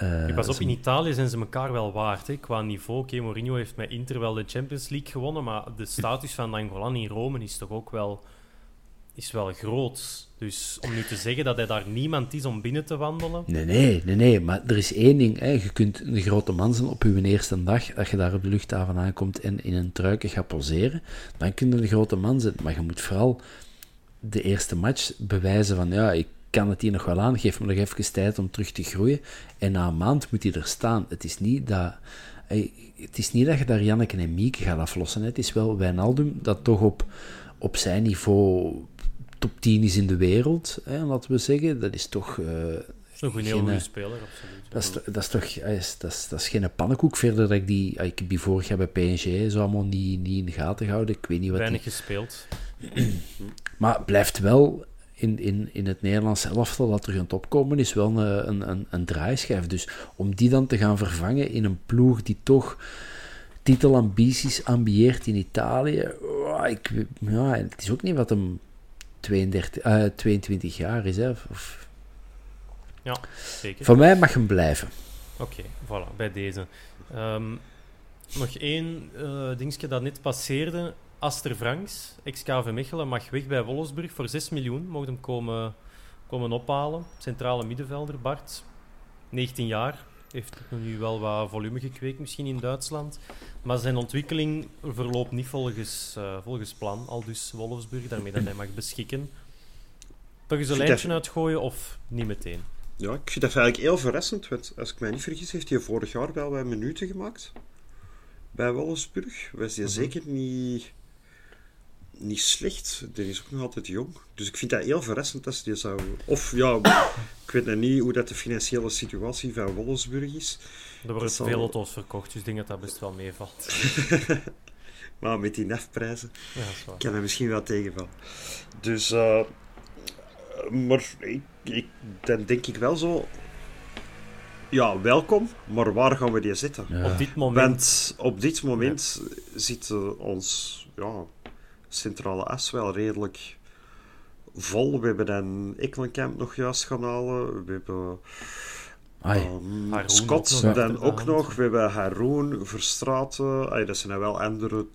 Uh, ik pas op, in Italië zijn ze elkaar wel waard. Hè. Qua niveau, oké, Mourinho heeft met Inter wel de Champions League gewonnen, maar de status van Nangolan in Rome is toch ook wel, is wel groot. Dus om nu te zeggen dat hij daar niemand is om binnen te wandelen... Nee, nee, nee, nee. maar er is één ding. Hè. Je kunt een grote man zijn op je eerste dag, dat je daar op de luchthaven aankomt en in een truiken gaat poseren, dan kun je een grote man zijn. Maar je moet vooral de eerste match bewijzen van, ja, ik kan het hier nog wel aan, geef me nog even tijd om terug te groeien. En na een maand moet hij er staan. Het is niet dat, het is niet dat je daar Janneke en Mieke gaat aflossen. Het is wel Wijnaldum dat toch op, op zijn niveau top 10 is in de wereld, hè, laten we zeggen. Dat is toch... Uh, dat is een heel goede speler, absoluut. Dat is, dat is toch dat is, dat is, dat is geen pannenkoek. Verder dat ik die... Ik heb die vorig jaar bij PSG zo allemaal niet, niet in de gaten gehouden. Ik weet niet wat Weinig gespeeld. maar blijft wel in, in, in het Nederlands elftal dat er gaan opkomen, is wel een, een, een, een draaischijf. Dus om die dan te gaan vervangen in een ploeg die toch titelambities ambieert in Italië, oh, ik, ja, het is ook niet wat hem 32, uh, 22 jaar is. Hè, of... Ja, zeker. Van mij mag hem blijven. Oké, voilà, bij deze. Um, nog één uh, dingetje dat net passeerde. Aster Franks, ex-KV Mechelen, mag weg bij Wolfsburg voor 6 miljoen. Mocht hem komen, komen ophalen. Centrale middenvelder, Bart. 19 jaar. Heeft nu wel wat volume gekweekt, misschien in Duitsland. Maar zijn ontwikkeling verloopt niet volgens, uh, volgens plan. Al dus Wolfsburg, daarmee dat hij mag beschikken. Toch eens een lijntje uitgooien of niet meteen? Ja, ik vind dat eigenlijk heel verrassend. Want als ik mij niet vergis, heeft hij vorig jaar wel wat minuten gemaakt. Bij Wolfsburg. Was hij mm zeker niet niet slecht. Die is ook nog altijd jong. Dus ik vind dat heel verrassend dat ze die zou... Of ja, ik weet nog niet hoe dat de financiële situatie van Wolfsburg is. Er worden veel auto's verkocht, dus ik denk dat dat best wel meevalt. maar met die nefprijzen ja, kan er misschien wel tegenvallen. Dus... Uh, maar ik, ik, dan denk ik wel zo... Ja, welkom, maar waar gaan we die zitten? Op dit moment... Want op dit moment ja. zit ons... Ja, centrale as wel redelijk vol. We hebben dan Ekkelenkamp nog juist gaan halen. We hebben um, Scott dan ook nog. We hebben Haroon, Verstraten. dat zijn dan wel andere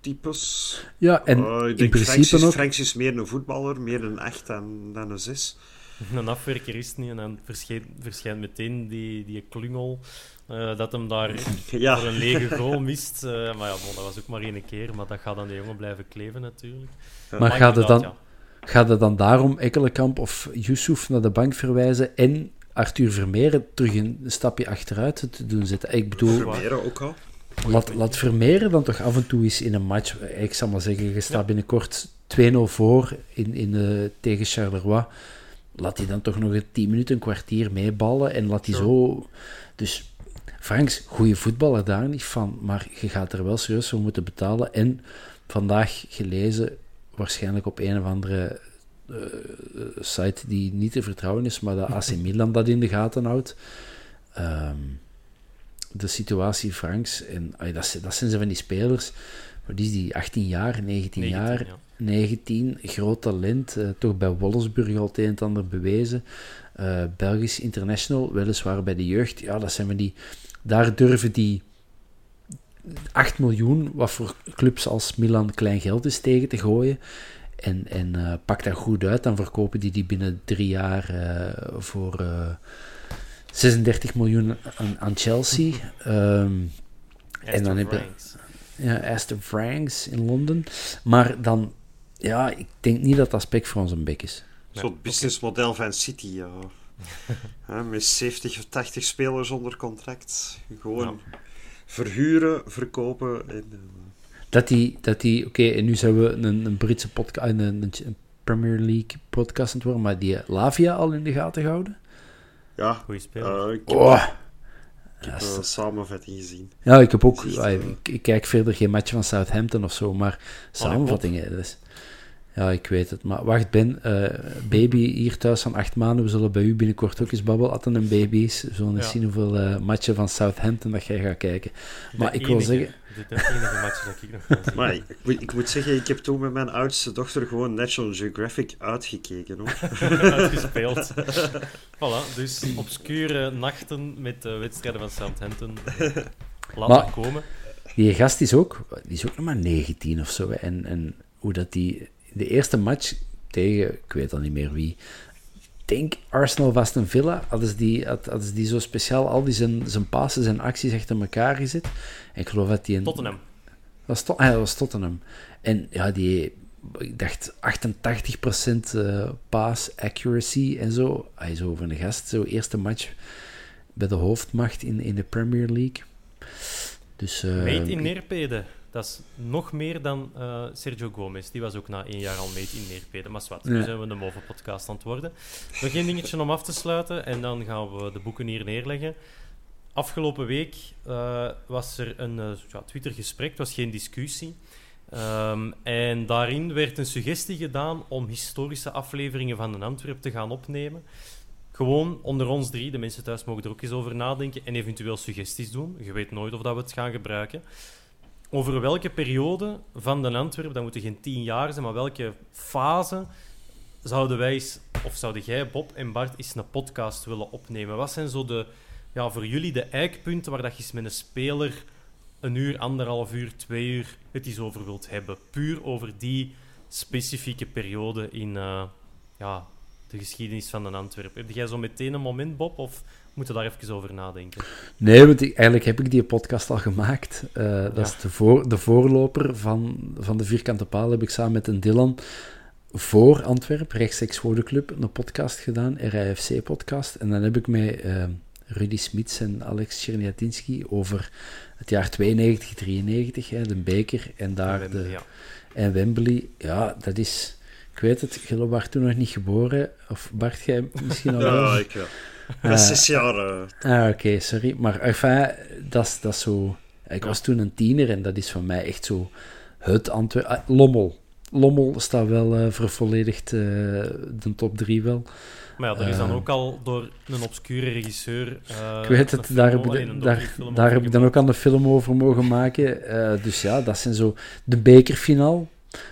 types. Ja, en uh, ik in principe Franks is, Franks is meer een voetballer, meer een echt dan, dan een zes. Een afwerker is het niet en dan verschijnt, verschijnt meteen die, die klungel uh, dat hem daar ja. voor een lege goal mist. Uh, maar ja, bon, dat was ook maar één keer, maar dat gaat aan de jongen blijven kleven natuurlijk. Maar, maar gaat, het dan, ja. gaat het dan daarom Ekkelenkamp of Yusuf naar de bank verwijzen en Arthur Vermeeren terug een stapje achteruit te doen zitten? Ik bedoel... Vermeeren ook al. Laat, laat Vermeeren dan toch af en toe eens in een match... Ik zal maar zeggen, je staat binnenkort 2-0 voor in, in, uh, tegen Charleroi. Laat hij dan toch nog een 10 minuten, een kwartier meeballen en laat hij zo... Dus Franks, goede voetballer daar niet van, maar je gaat er wel serieus voor moeten betalen. En vandaag gelezen, waarschijnlijk op een of andere uh, site die niet te vertrouwen is, maar dat AC Milan dat in de gaten houdt. Um, de situatie Franks, en ay, dat, dat, zijn ze van die spelers, wat is die, 18 jaar, 19, 19 jaar, ja. 19, groot talent, uh, toch bij Wolfsburg al het een en ander bewezen. Uh, Belgisch international, weliswaar bij de jeugd, ja, dat zijn van die daar durven die 8 miljoen, wat voor clubs als Milan klein geld is, tegen te gooien. En, en uh, pak dat goed uit, dan verkopen die die binnen drie jaar voor uh, eh, 36 miljoen aan, aan Chelsea. Um, en dan heb je ja, Aston Franks in Londen. Maar dan, ja, ik denk niet dat dat aspect voor ons een bek is. Zo'n businessmodel van City, ja. met 70 of 80 spelers onder contract. Gewoon verhuren, verkopen. En, uh... Dat die, dat die oké, en nu zijn we een, een Britse podcast, een, een, Premier League podcast aan het worden, maar die Lavia al in de gaten houden? Ja, goede speler. Uh, ik heb, oh. Ik heb een samenvatting gezien. Ja, ik heb ook, ik, ik, kijk verder geen match van Southampton of zo, maar samenvattingen. Dus, Ja, ik weet het. Maar wacht, Ben, eh, baby hier thuis van acht maanden. We zullen bij u binnenkort ook eens babbelen. Als een baby is. We zullen eens zien hoeveel eh, matchen van Southampton dat jij gaat kijken. Maar De ik wil enige- zeggen... De, de enige match dat ik nog ga zien. Maar ik, moet- ik moet zeggen, ik heb toen met mijn oudste dochter gewoon National Geographic uitgekeken. Hoor. uitgespeeld. voilà, dus obscure nachten met de wedstrijden van Southampton. Laat Maar- maar komen. Die gast is ook, die is ook nog maar 19 of zo. hè. En, en hoe dat die... De eerste match tegen, ik weet al niet meer wie... Denk Arsenal was een Villa. Hadden ze die, had- hadden ze die zo speciaal al die zijn, zijn passes en acties achter elkaar gezet. En ik geloof dat die een... Tottenham. Dat was, ah, dat was Tottenham. En ja, die, ik dacht 88% eh pass accuracy en zo. Hij is over een gast, zo eerste match bij de hoofdmacht in, in de Premier League. Dus, Made in Neerpede. Dat is nog meer dan eh, Sergio Gomez. Die was ook na één jaar al made in Neerpede. Maar zwart, nu zijn we de MOVE-podcast aan het worden. Nog één dingetje om af te sluiten en dan gaan we de boeken hier neerleggen. Afgelopen week eh, was er een ja, Twitter-gesprek, het was geen discussie. Ehm, en daarin werd een suggestie gedaan om historische afleveringen van de Antwerp te gaan opnemen. Gewoon onder ons drie, de mensen thuis mogen er ook eens over nadenken en eventueel suggesties doen. Je weet nooit of dat we het gaan gebruiken. Over welke periode van de Antwerp, dat moeten geen tien jaar zijn, maar welke fase zouden wij of zouden jij, Bob en Bart, eens een podcast willen opnemen? Wat zijn zo de, ja, voor jullie de eikpunten waar dat je eens met een speler een uur, anderhalf uur, twee uur het eens over wilt hebben? Puur over die specifieke periode in eh, ja, de geschiedenis van de Antwerp. Heb jij zo meteen een moment, Bob, of moeten we daar even over nadenken? Nee, want ik- eigenlijk heb ik die podcast al gemaakt. Eh, dat Ja. is de, voor, de voorloper van, van de Vierkante Paal. Heb ik samen met een Dylan voor Antwerp, rechtstreeks voor de club, een podcast gedaan, RIFC-podcast. En dan heb ik met eh, Rudy Smits en Alex Cherniatinski over het jaar 92, 93, hè, de beker en daar Wembley, de, ja. en Wembley. Ja, dat is... Ik weet het, was toen nog niet geboren. Of Bart, jij misschien al wel? Ja, ik wel. Ik was Eh, zes jaar. eh, Ah, oké, sorry. Maar enfin, dat is, dat zo... Ik was toen een tiener en dat is voor mij echt zo het Antwerpen... Lommel. Lommel staat wel eh vervolledigd, eh, de top 3 wel. Maar ja, er is dan Eh, ook al door een obscure regisseur. ik weet het, daar heb, daar, daar heb ik dan ook aan de film over mogen maken. Eh, dus ja, dat zijn zo de bekerfinaal.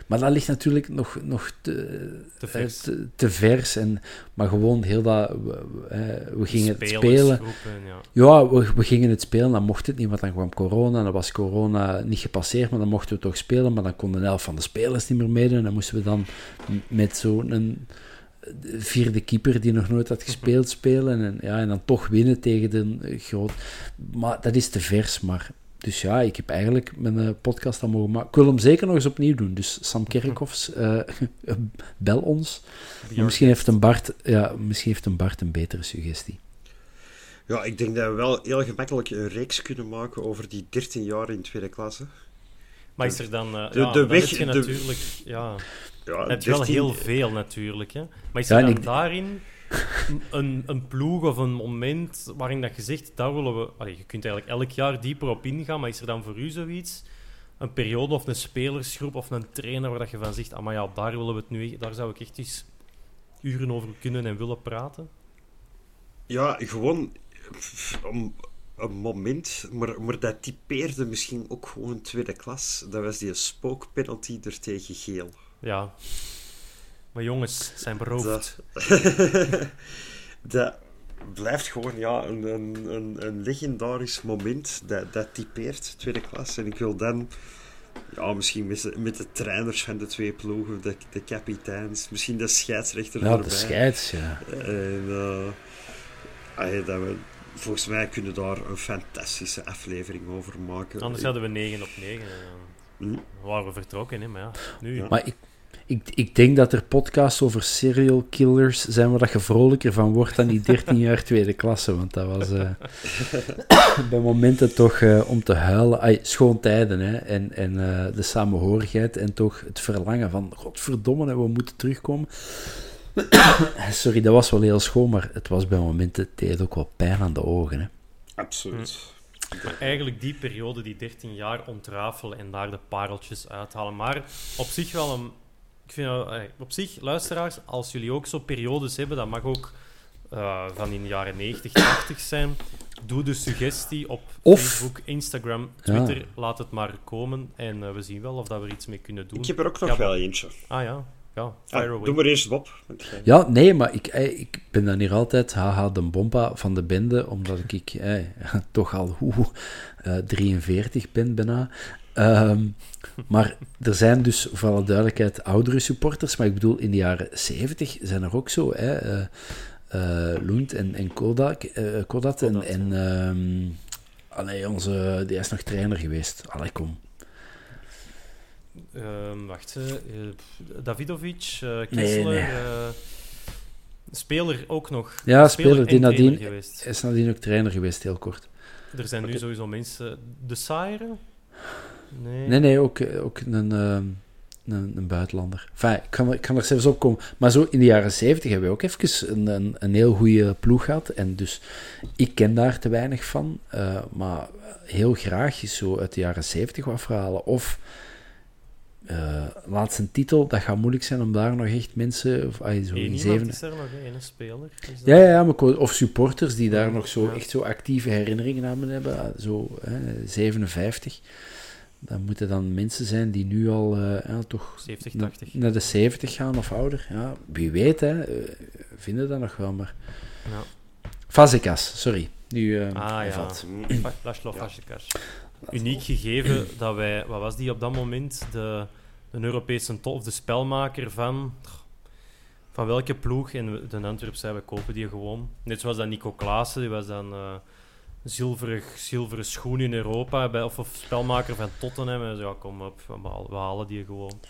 Maar dat ligt natuurlijk nog, nog te, Te eh, vers. te, te vers. En, maar gewoon heel dat... We, we, eh, we gingen het spelen. Ja. Ja, we, we gingen het spelen, dan mocht het niet, want dan kwam corona. En dan was corona niet gepasseerd, maar dan mochten we toch spelen. Maar dan konden elf van de spelers niet meer meedoen. En dan moesten we dan met zo'n vierde keeper die nog nooit had gespeeld spelen. En, ja, en dan toch winnen tegen de eh, groot... Maar dat is te vers, maar... Dus ja, ik heb eigenlijk mijn eh, podcast al mogen maken. Ik wil hem zeker nog eens opnieuw doen. Dus Sam Kerkhoffs, eh, bel ons. Misschien heeft, een Bart, ja, misschien heeft een Bart een betere suggestie. Ja, ik denk dat we wel heel gemakkelijk een reeks kunnen maken over die 13 jaar in tweede klasse. Maar is er dan... eh, de- ja, de dan weg- heb je de- natuurlijk... Ja, Ja, heb je wel 13 heel veel natuurlijk. Hè. Maar is er dan ik- daarin een, een ploeg of een moment waarin dat je zegt, daar willen we... Allee, je kunt eigenlijk elk jaar dieper op ingaan, maar is er dan voor u zoiets? Een periode of een spelersgroep of een trainer waar dat je van zegt, ah, maar ja, daar willen we het nu... echt- Daar zou ik echt eens uren over kunnen en willen praten. Ja, gewoon een, een moment, maar, maar dat typeerde misschien ook gewoon tweede klas. Dat was die spookpenalty er tegen geel. Ja. Maar jongens, zijn beroofd. Dat, dat blijft gewoon ja, een, een, een, een legendarisch moment. Dat, dat typeert tweede klas. En ik wil dan ja, misschien met, de- met de trainers van de twee ploegen, de, de kapiteins, misschien de scheidsrechter Ja, erbij. de scheids, ja. En eh, dat we, volgens mij kunnen daar een fantastische aflevering over maken. Anders hadden we 9 op 9. Hm. Dan waren we vertrokken, hè. maar ja, nu... Ja. Maar ik, ik, ik denk dat er podcasts over serial killers zijn waar dat je vrolijker van wordt dan die 13 jaar tweede klasse. Want dat was eh, bij momenten toch eh, om te huilen. Schoon tijden, hè. En, en eh, de samenhorigheid en toch het verlangen van... Godverdomme, hè, we moeten terugkomen. Sorry, dat was wel heel schoon, maar het was bij momenten... Het deed ook wel pijn aan de ogen, hè. Absoluut. Maar eigenlijk die periode, die 13 jaar, ontrafelen en daar de pareltjes uithalen. Maar op zich wel een, Ik vind dat, op zich, luisteraars, als jullie ook zo periodes hebben, dat mag ook eh, van in de jaren 90, 80 zijn. Doe de suggestie op Of- Facebook, Instagram, Ja. Twitter. Laat het maar komen en eh, we zien wel of dat we er iets mee kunnen doen. Ik heb er ook nog Ja, wel eentje. Ah ja, ja, Ah, fire away. doe maar eerst Bob. Ja, nee, maar ik, eh, ik ben dan hier altijd haha de bompa van de bende, omdat ik eh, toch al oeh, eh, 43 ben bijna. Ehm, maar er zijn dus, voor alle duidelijkheid, oudere supporters, maar ik bedoel, in de jaren 70 zijn er ook zo, hè, eh eh, Lund en, en Kodak, eh, Kodat en, Kodat, en ehm, allee, onze, die is nog trainer geweest. Allee, kom. Ehm, wacht, Davidovic, eh Nee, Kessler, nee. eh, speler ook nog. Ja, speler die nadien, geweest. is nadien ook trainer geweest, heel kort. Er zijn nu sowieso mensen... De Saire? Nee. Nee, nee, ook, eh, ook een, ehm, een, een buitenlander. Enfin, ik kan, er- ik kan er zelfs op komen. Maar zo in de jaren zeventig hebben we ook even een, een, een heel goede ploeg gehad. En dus, ik ken daar te weinig van. eh, maar heel graag is zo uit de jaren zeventig wat verhalen. Of eh laatste titel, dat gaat moeilijk zijn om daar nog echt mensen... Of, ay, zo Eén in zeven... is er nog, één speler. Is dat- Ja, ja, maar of supporters die daar nog zo Ja. echt zo actieve herinneringen aan hebben. ah, Zo hè, 57. Dat moeten dan mensen zijn die nu al eh, ja, toch 70, na- 80. naar de 70 gaan of ouder. Ja, wie weet, hè. eh, vinden dat nog wel, maar... Ja. Fazekas, sorry. Nu eh Ah, ja. Laszlo Fazekas. Uniek gegeven dat wij... Wat was die op dat moment? De, de Europese top, of de spelmaker van... Van welke ploeg? En we- de Antwerp zei, we kopen die gewoon. Net zoals dat Nico Klaassen, die was dan... eh zilveren, zilveren schoen in Europa, bij, of, of spelmaker van Tottenham. En zo, ja, kom op, we halen- we halen die gewoon.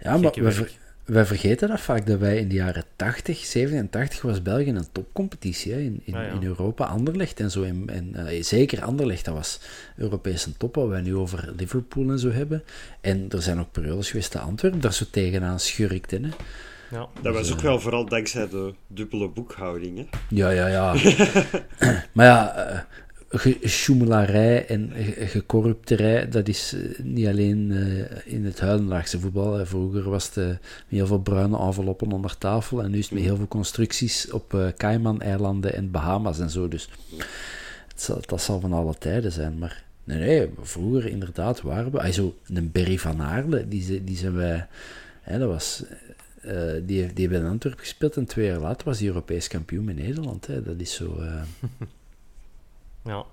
Ja, maar Gekke wij, vergeten dat vaak, dat wij in de jaren 80, 87 was België een topcompetitie hè, in, in, Ah, ja. in Europa. Anderlecht en zo. En, en, eh, zeker Anderlecht, dat was Europese top, wat wij nu over Liverpool en zo hebben. En er zijn ook periodes geweest dat Antwerpen daar zo tegenaan schurkte. Hè. Ja. Dat was ook wel vooral dankzij de dubbele boekhouding. Hè? Ja, ja, ja. maar ja, eh, ge- sjoemelarij en ge- gecorrupterij, dat is eh, niet alleen eh, in het Huilenlaagse voetbal. hè. Vroeger was het eh, met heel veel bruine enveloppen onder tafel en nu is het met heel veel constructies op eh Cayman-eilanden en Bahama's en zo. Dus dat zal van alle tijden zijn, maar... Nee, nee, vroeger inderdaad waren we... ah, Zo, een Berry van Aarle, die, die zijn wij... Hè, dat was... eh, die, die heeft in Antwerpen gespeeld en twee jaar later was hij Europees kampioen met Nederland. Hè. Dat is zo... eh, Ja.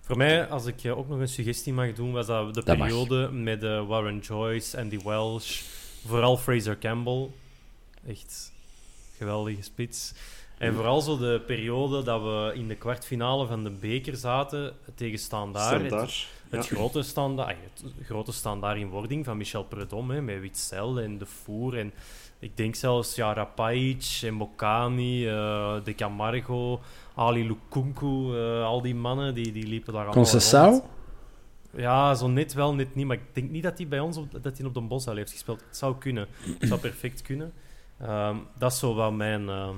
Voor mij, als ik ook nog een suggestie mag doen, was dat de Dat mag. periode met eh, Warren Joyce, Andy Welsh, vooral Fraser Campbell. Echt geweldige spits. En vooral zo de periode dat we in de kwartfinale van de beker zaten tegen Standaard. Het, Standaard. het Ja. grote standaard, het grote standaard in wording van Michel Predom, hè, met Witzel en De Voer. En ik denk zelfs ja, Rapajic en Bocani, eh, De Camargo, Ali Lukunku, eh, al die mannen die, die liepen daar allemaal. Ja, zo net wel, net niet. Maar ik denk niet dat hij bij ons op, dat hij op de Bosuil heeft gespeeld. Het zou kunnen. Het zou perfect kunnen. Ehm, dat is zo wel mijn... ehm,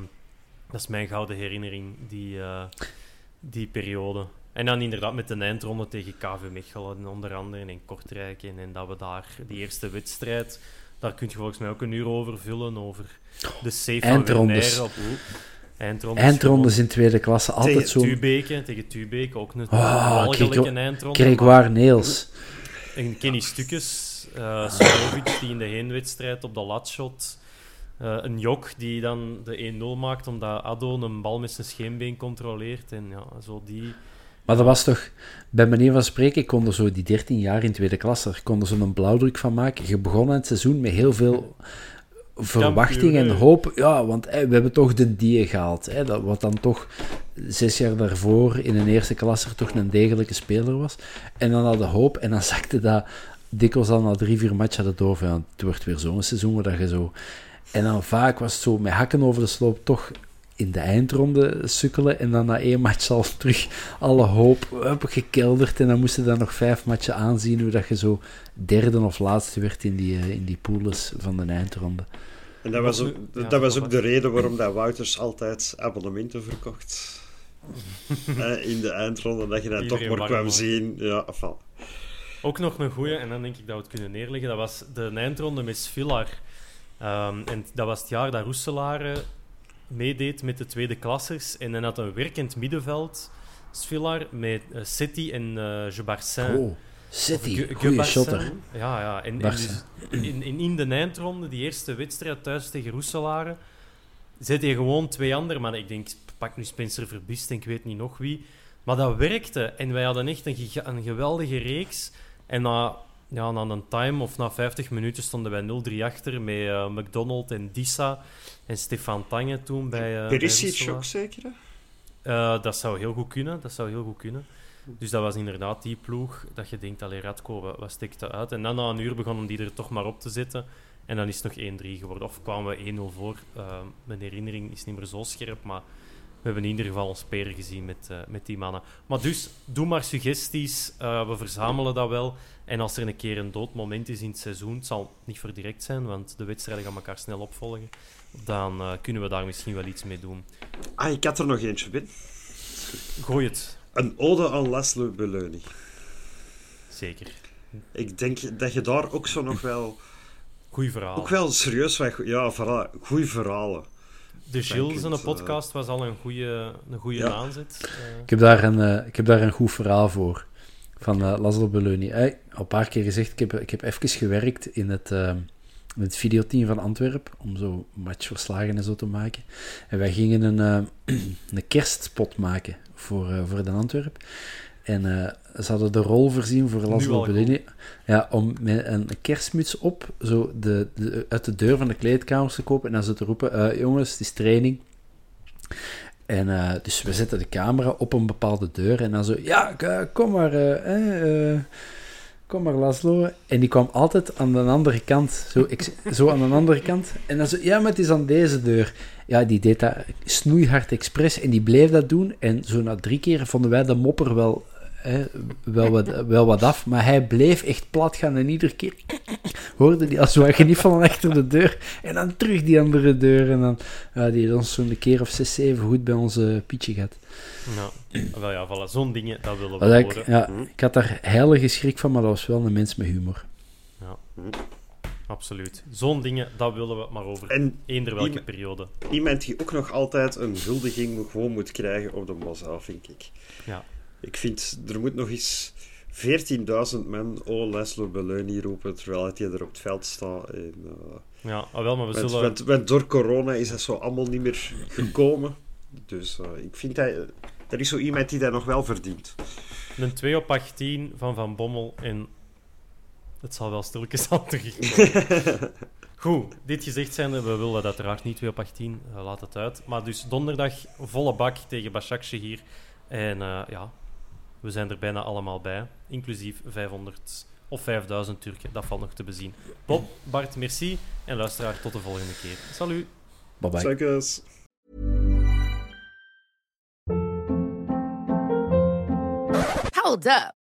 dat is mijn gouden herinnering, die, eh, die periode. En dan inderdaad met de eindronde tegen KV Mechelen onder andere en Kortrijk. En, en dat we daar, die eerste wedstrijd, daar kun je volgens mij ook een uur over vullen. Over de safe van op eindrondes. Eindrondes in tweede klasse, altijd Tegen zo... Tubeke, tegen Tubeke, ook een Oh, eindronde. Grégoire Neels. en Kenny Stukes, uh, die in de heenwedstrijd op de lat shot. Eh, een Jok die dan de 1-0 maakt omdat Addo een bal met zijn scheenbeen controleert. En ja, zo die... Maar dat was toch, bij manier van spreken, ik kon er zo die 13 jaar in tweede klasse, ik kon er zo'n blauwdruk van maken. Je begon aan het seizoen met heel veel verwachting en hoop. Ja, want hè, we hebben toch de die gehaald. Hè, dat, wat dan toch zes jaar daarvoor in een eerste klasse toch een degelijke speler was. En dan had de hoop, en dan zakte dat dikwijls al na drie, vier matchen hadden door van, het wordt weer zo'n seizoen waar dat je zo... En dan vaak was het zo met hakken over de sloop toch in de eindronde sukkelen en dan na één match al terug alle hoop hup, gekelderd en dan moesten dan nog vijf matchen aanzien hoe dat je zo derde of laatste werd in die, eh, in die poules van de eindronde. En dat was, ook, Ja, dat was dat ook de reden waarom dat Wouters altijd abonnementen verkocht. Eh, in de eindronde, dat je dan Iedereen toch maar kwam zien. Ja, enfin. Ook nog een goeie, en dan denk ik dat we het kunnen neerleggen. Dat was de eindronde met Svillar. Ehm, en dat was het jaar dat Roeselare meedeed met de tweede klassers. En dan had een werkend middenveld, Svilar, met uh, City en uh, Jebarsin. Oh, City, goede shotter. Ja, ja. En, en dus in, in, in de eindronde, die eerste wedstrijd thuis tegen Roeselare, zet hij gewoon twee anderen. Maar ik denk, pak nu Spencer Verbist en ik weet niet nog wie. Maar dat werkte. En wij hadden echt een, een geweldige reeks. En na, ja, na een time of na 50 minuten stonden wij 0-3 achter met uh, McDonald en Dissa en Stefan Tange toen bij. Uh, Perisic ook zeker? Uh, dat zou heel goed kunnen. Dat zou heel goed kunnen. Dus dat was inderdaad die ploeg dat je denkt, allee, Radko, wat, wat dat uit? En dan na een uur begonnen die er toch maar op te zetten. En dan is het nog 1-3 geworden. Of kwamen we 1-0 voor. Uh, mijn herinnering is niet meer zo scherp, maar we hebben in ieder geval ons peren gezien met, uh, met die mannen. Maar dus, doe maar suggesties. We verzamelen dat wel. En als er een keer een dood moment is in het seizoen, het zal niet voor direct zijn, want de wedstrijden gaan elkaar snel opvolgen, dan uh, kunnen we daar misschien wel iets mee doen. Ah, ik had er nog eentje binnen. Gooi het. Een ode aan Laszlo Beleuni. Zeker. Ik denk dat je daar ook zo nog wel... Goeie verhalen. Ook wel serieus van... Ja, verhaal, goeie verhalen. De Gilles in een podcast was al een goede, een goede ja. aanzet. Uh. Ik, heb daar een, uh, ik heb daar een goed verhaal voor. Van uh, Laszlo Beleuni. Hey, al een paar keer gezegd, ik heb, ik heb even gewerkt in het, in het videoteam van Antwerpen. Om zo matchverslagen en zo te maken. En wij gingen een, een kerstspot maken voor, voor de Antwerp. En uh, ze hadden de rol voorzien voor Laszlo Bellini. Ja, om met een kerstmuts op zo de, de, uit de deur van de kleedkamers te kopen en dan ze te roepen: uh, Jongens, het is training. En uh, dus we zetten de camera op een bepaalde deur en dan zo: Ja, kom maar, eh, kom maar, Laszlo. En die kwam altijd aan de andere kant, zo, zo aan de andere kant. En dan zo: Ja, maar het is aan deze deur. Ja, die deed dat snoeihard expres en die bleef dat doen. En zo na drie keer vonden wij de mopper wel Hè, wel, wat, wel wat af, maar hij bleef echt plat gaan en iedere keer hoorde hij als we geniffelen achter de deur en dan terug die andere deur en dan ja, die ons zo'n keer of zes, zeven goed bij onze pietje gehad. Nou, wel ja, voilà, zo'n dingen, dat willen we ik, ja, ik had daar heilige schrik van, maar dat was wel een mens met humor. Ja. Absoluut. Zo'n dingen, dat willen we maar over en eender welke periode. Iemand die ook nog altijd een huldiging gewoon moet krijgen op de Mosel, vind ik. Ja. Ik vind, er moet nog eens 14.000 men oh Leslo Beleuni roepen terwijl hij er op het veld staat. En, uh, ja, ah, wel, maar we met, zullen... Met, met, door corona is dat zo allemaal niet meer gekomen. Dus uh, ik vind hij... Er is zo iemand die dat nog wel verdient. Een 2 op 18 van Van Bommel en het zal wel stilletjes aan terugkomen. Goed, dit gezegd zijnde, we willen dat uiteraard niet 2 op 18, uh, laat het uit. Maar dus donderdag volle bak tegen Başakşehir hier. En ja, we zijn er bijna allemaal bij, inclusief 500 of 5000 Turken. Dat valt nog te bezien. Bob, Bart, merci. En luisteraar, tot de volgende keer. Salut. Bye bye. Suckers. Hold up.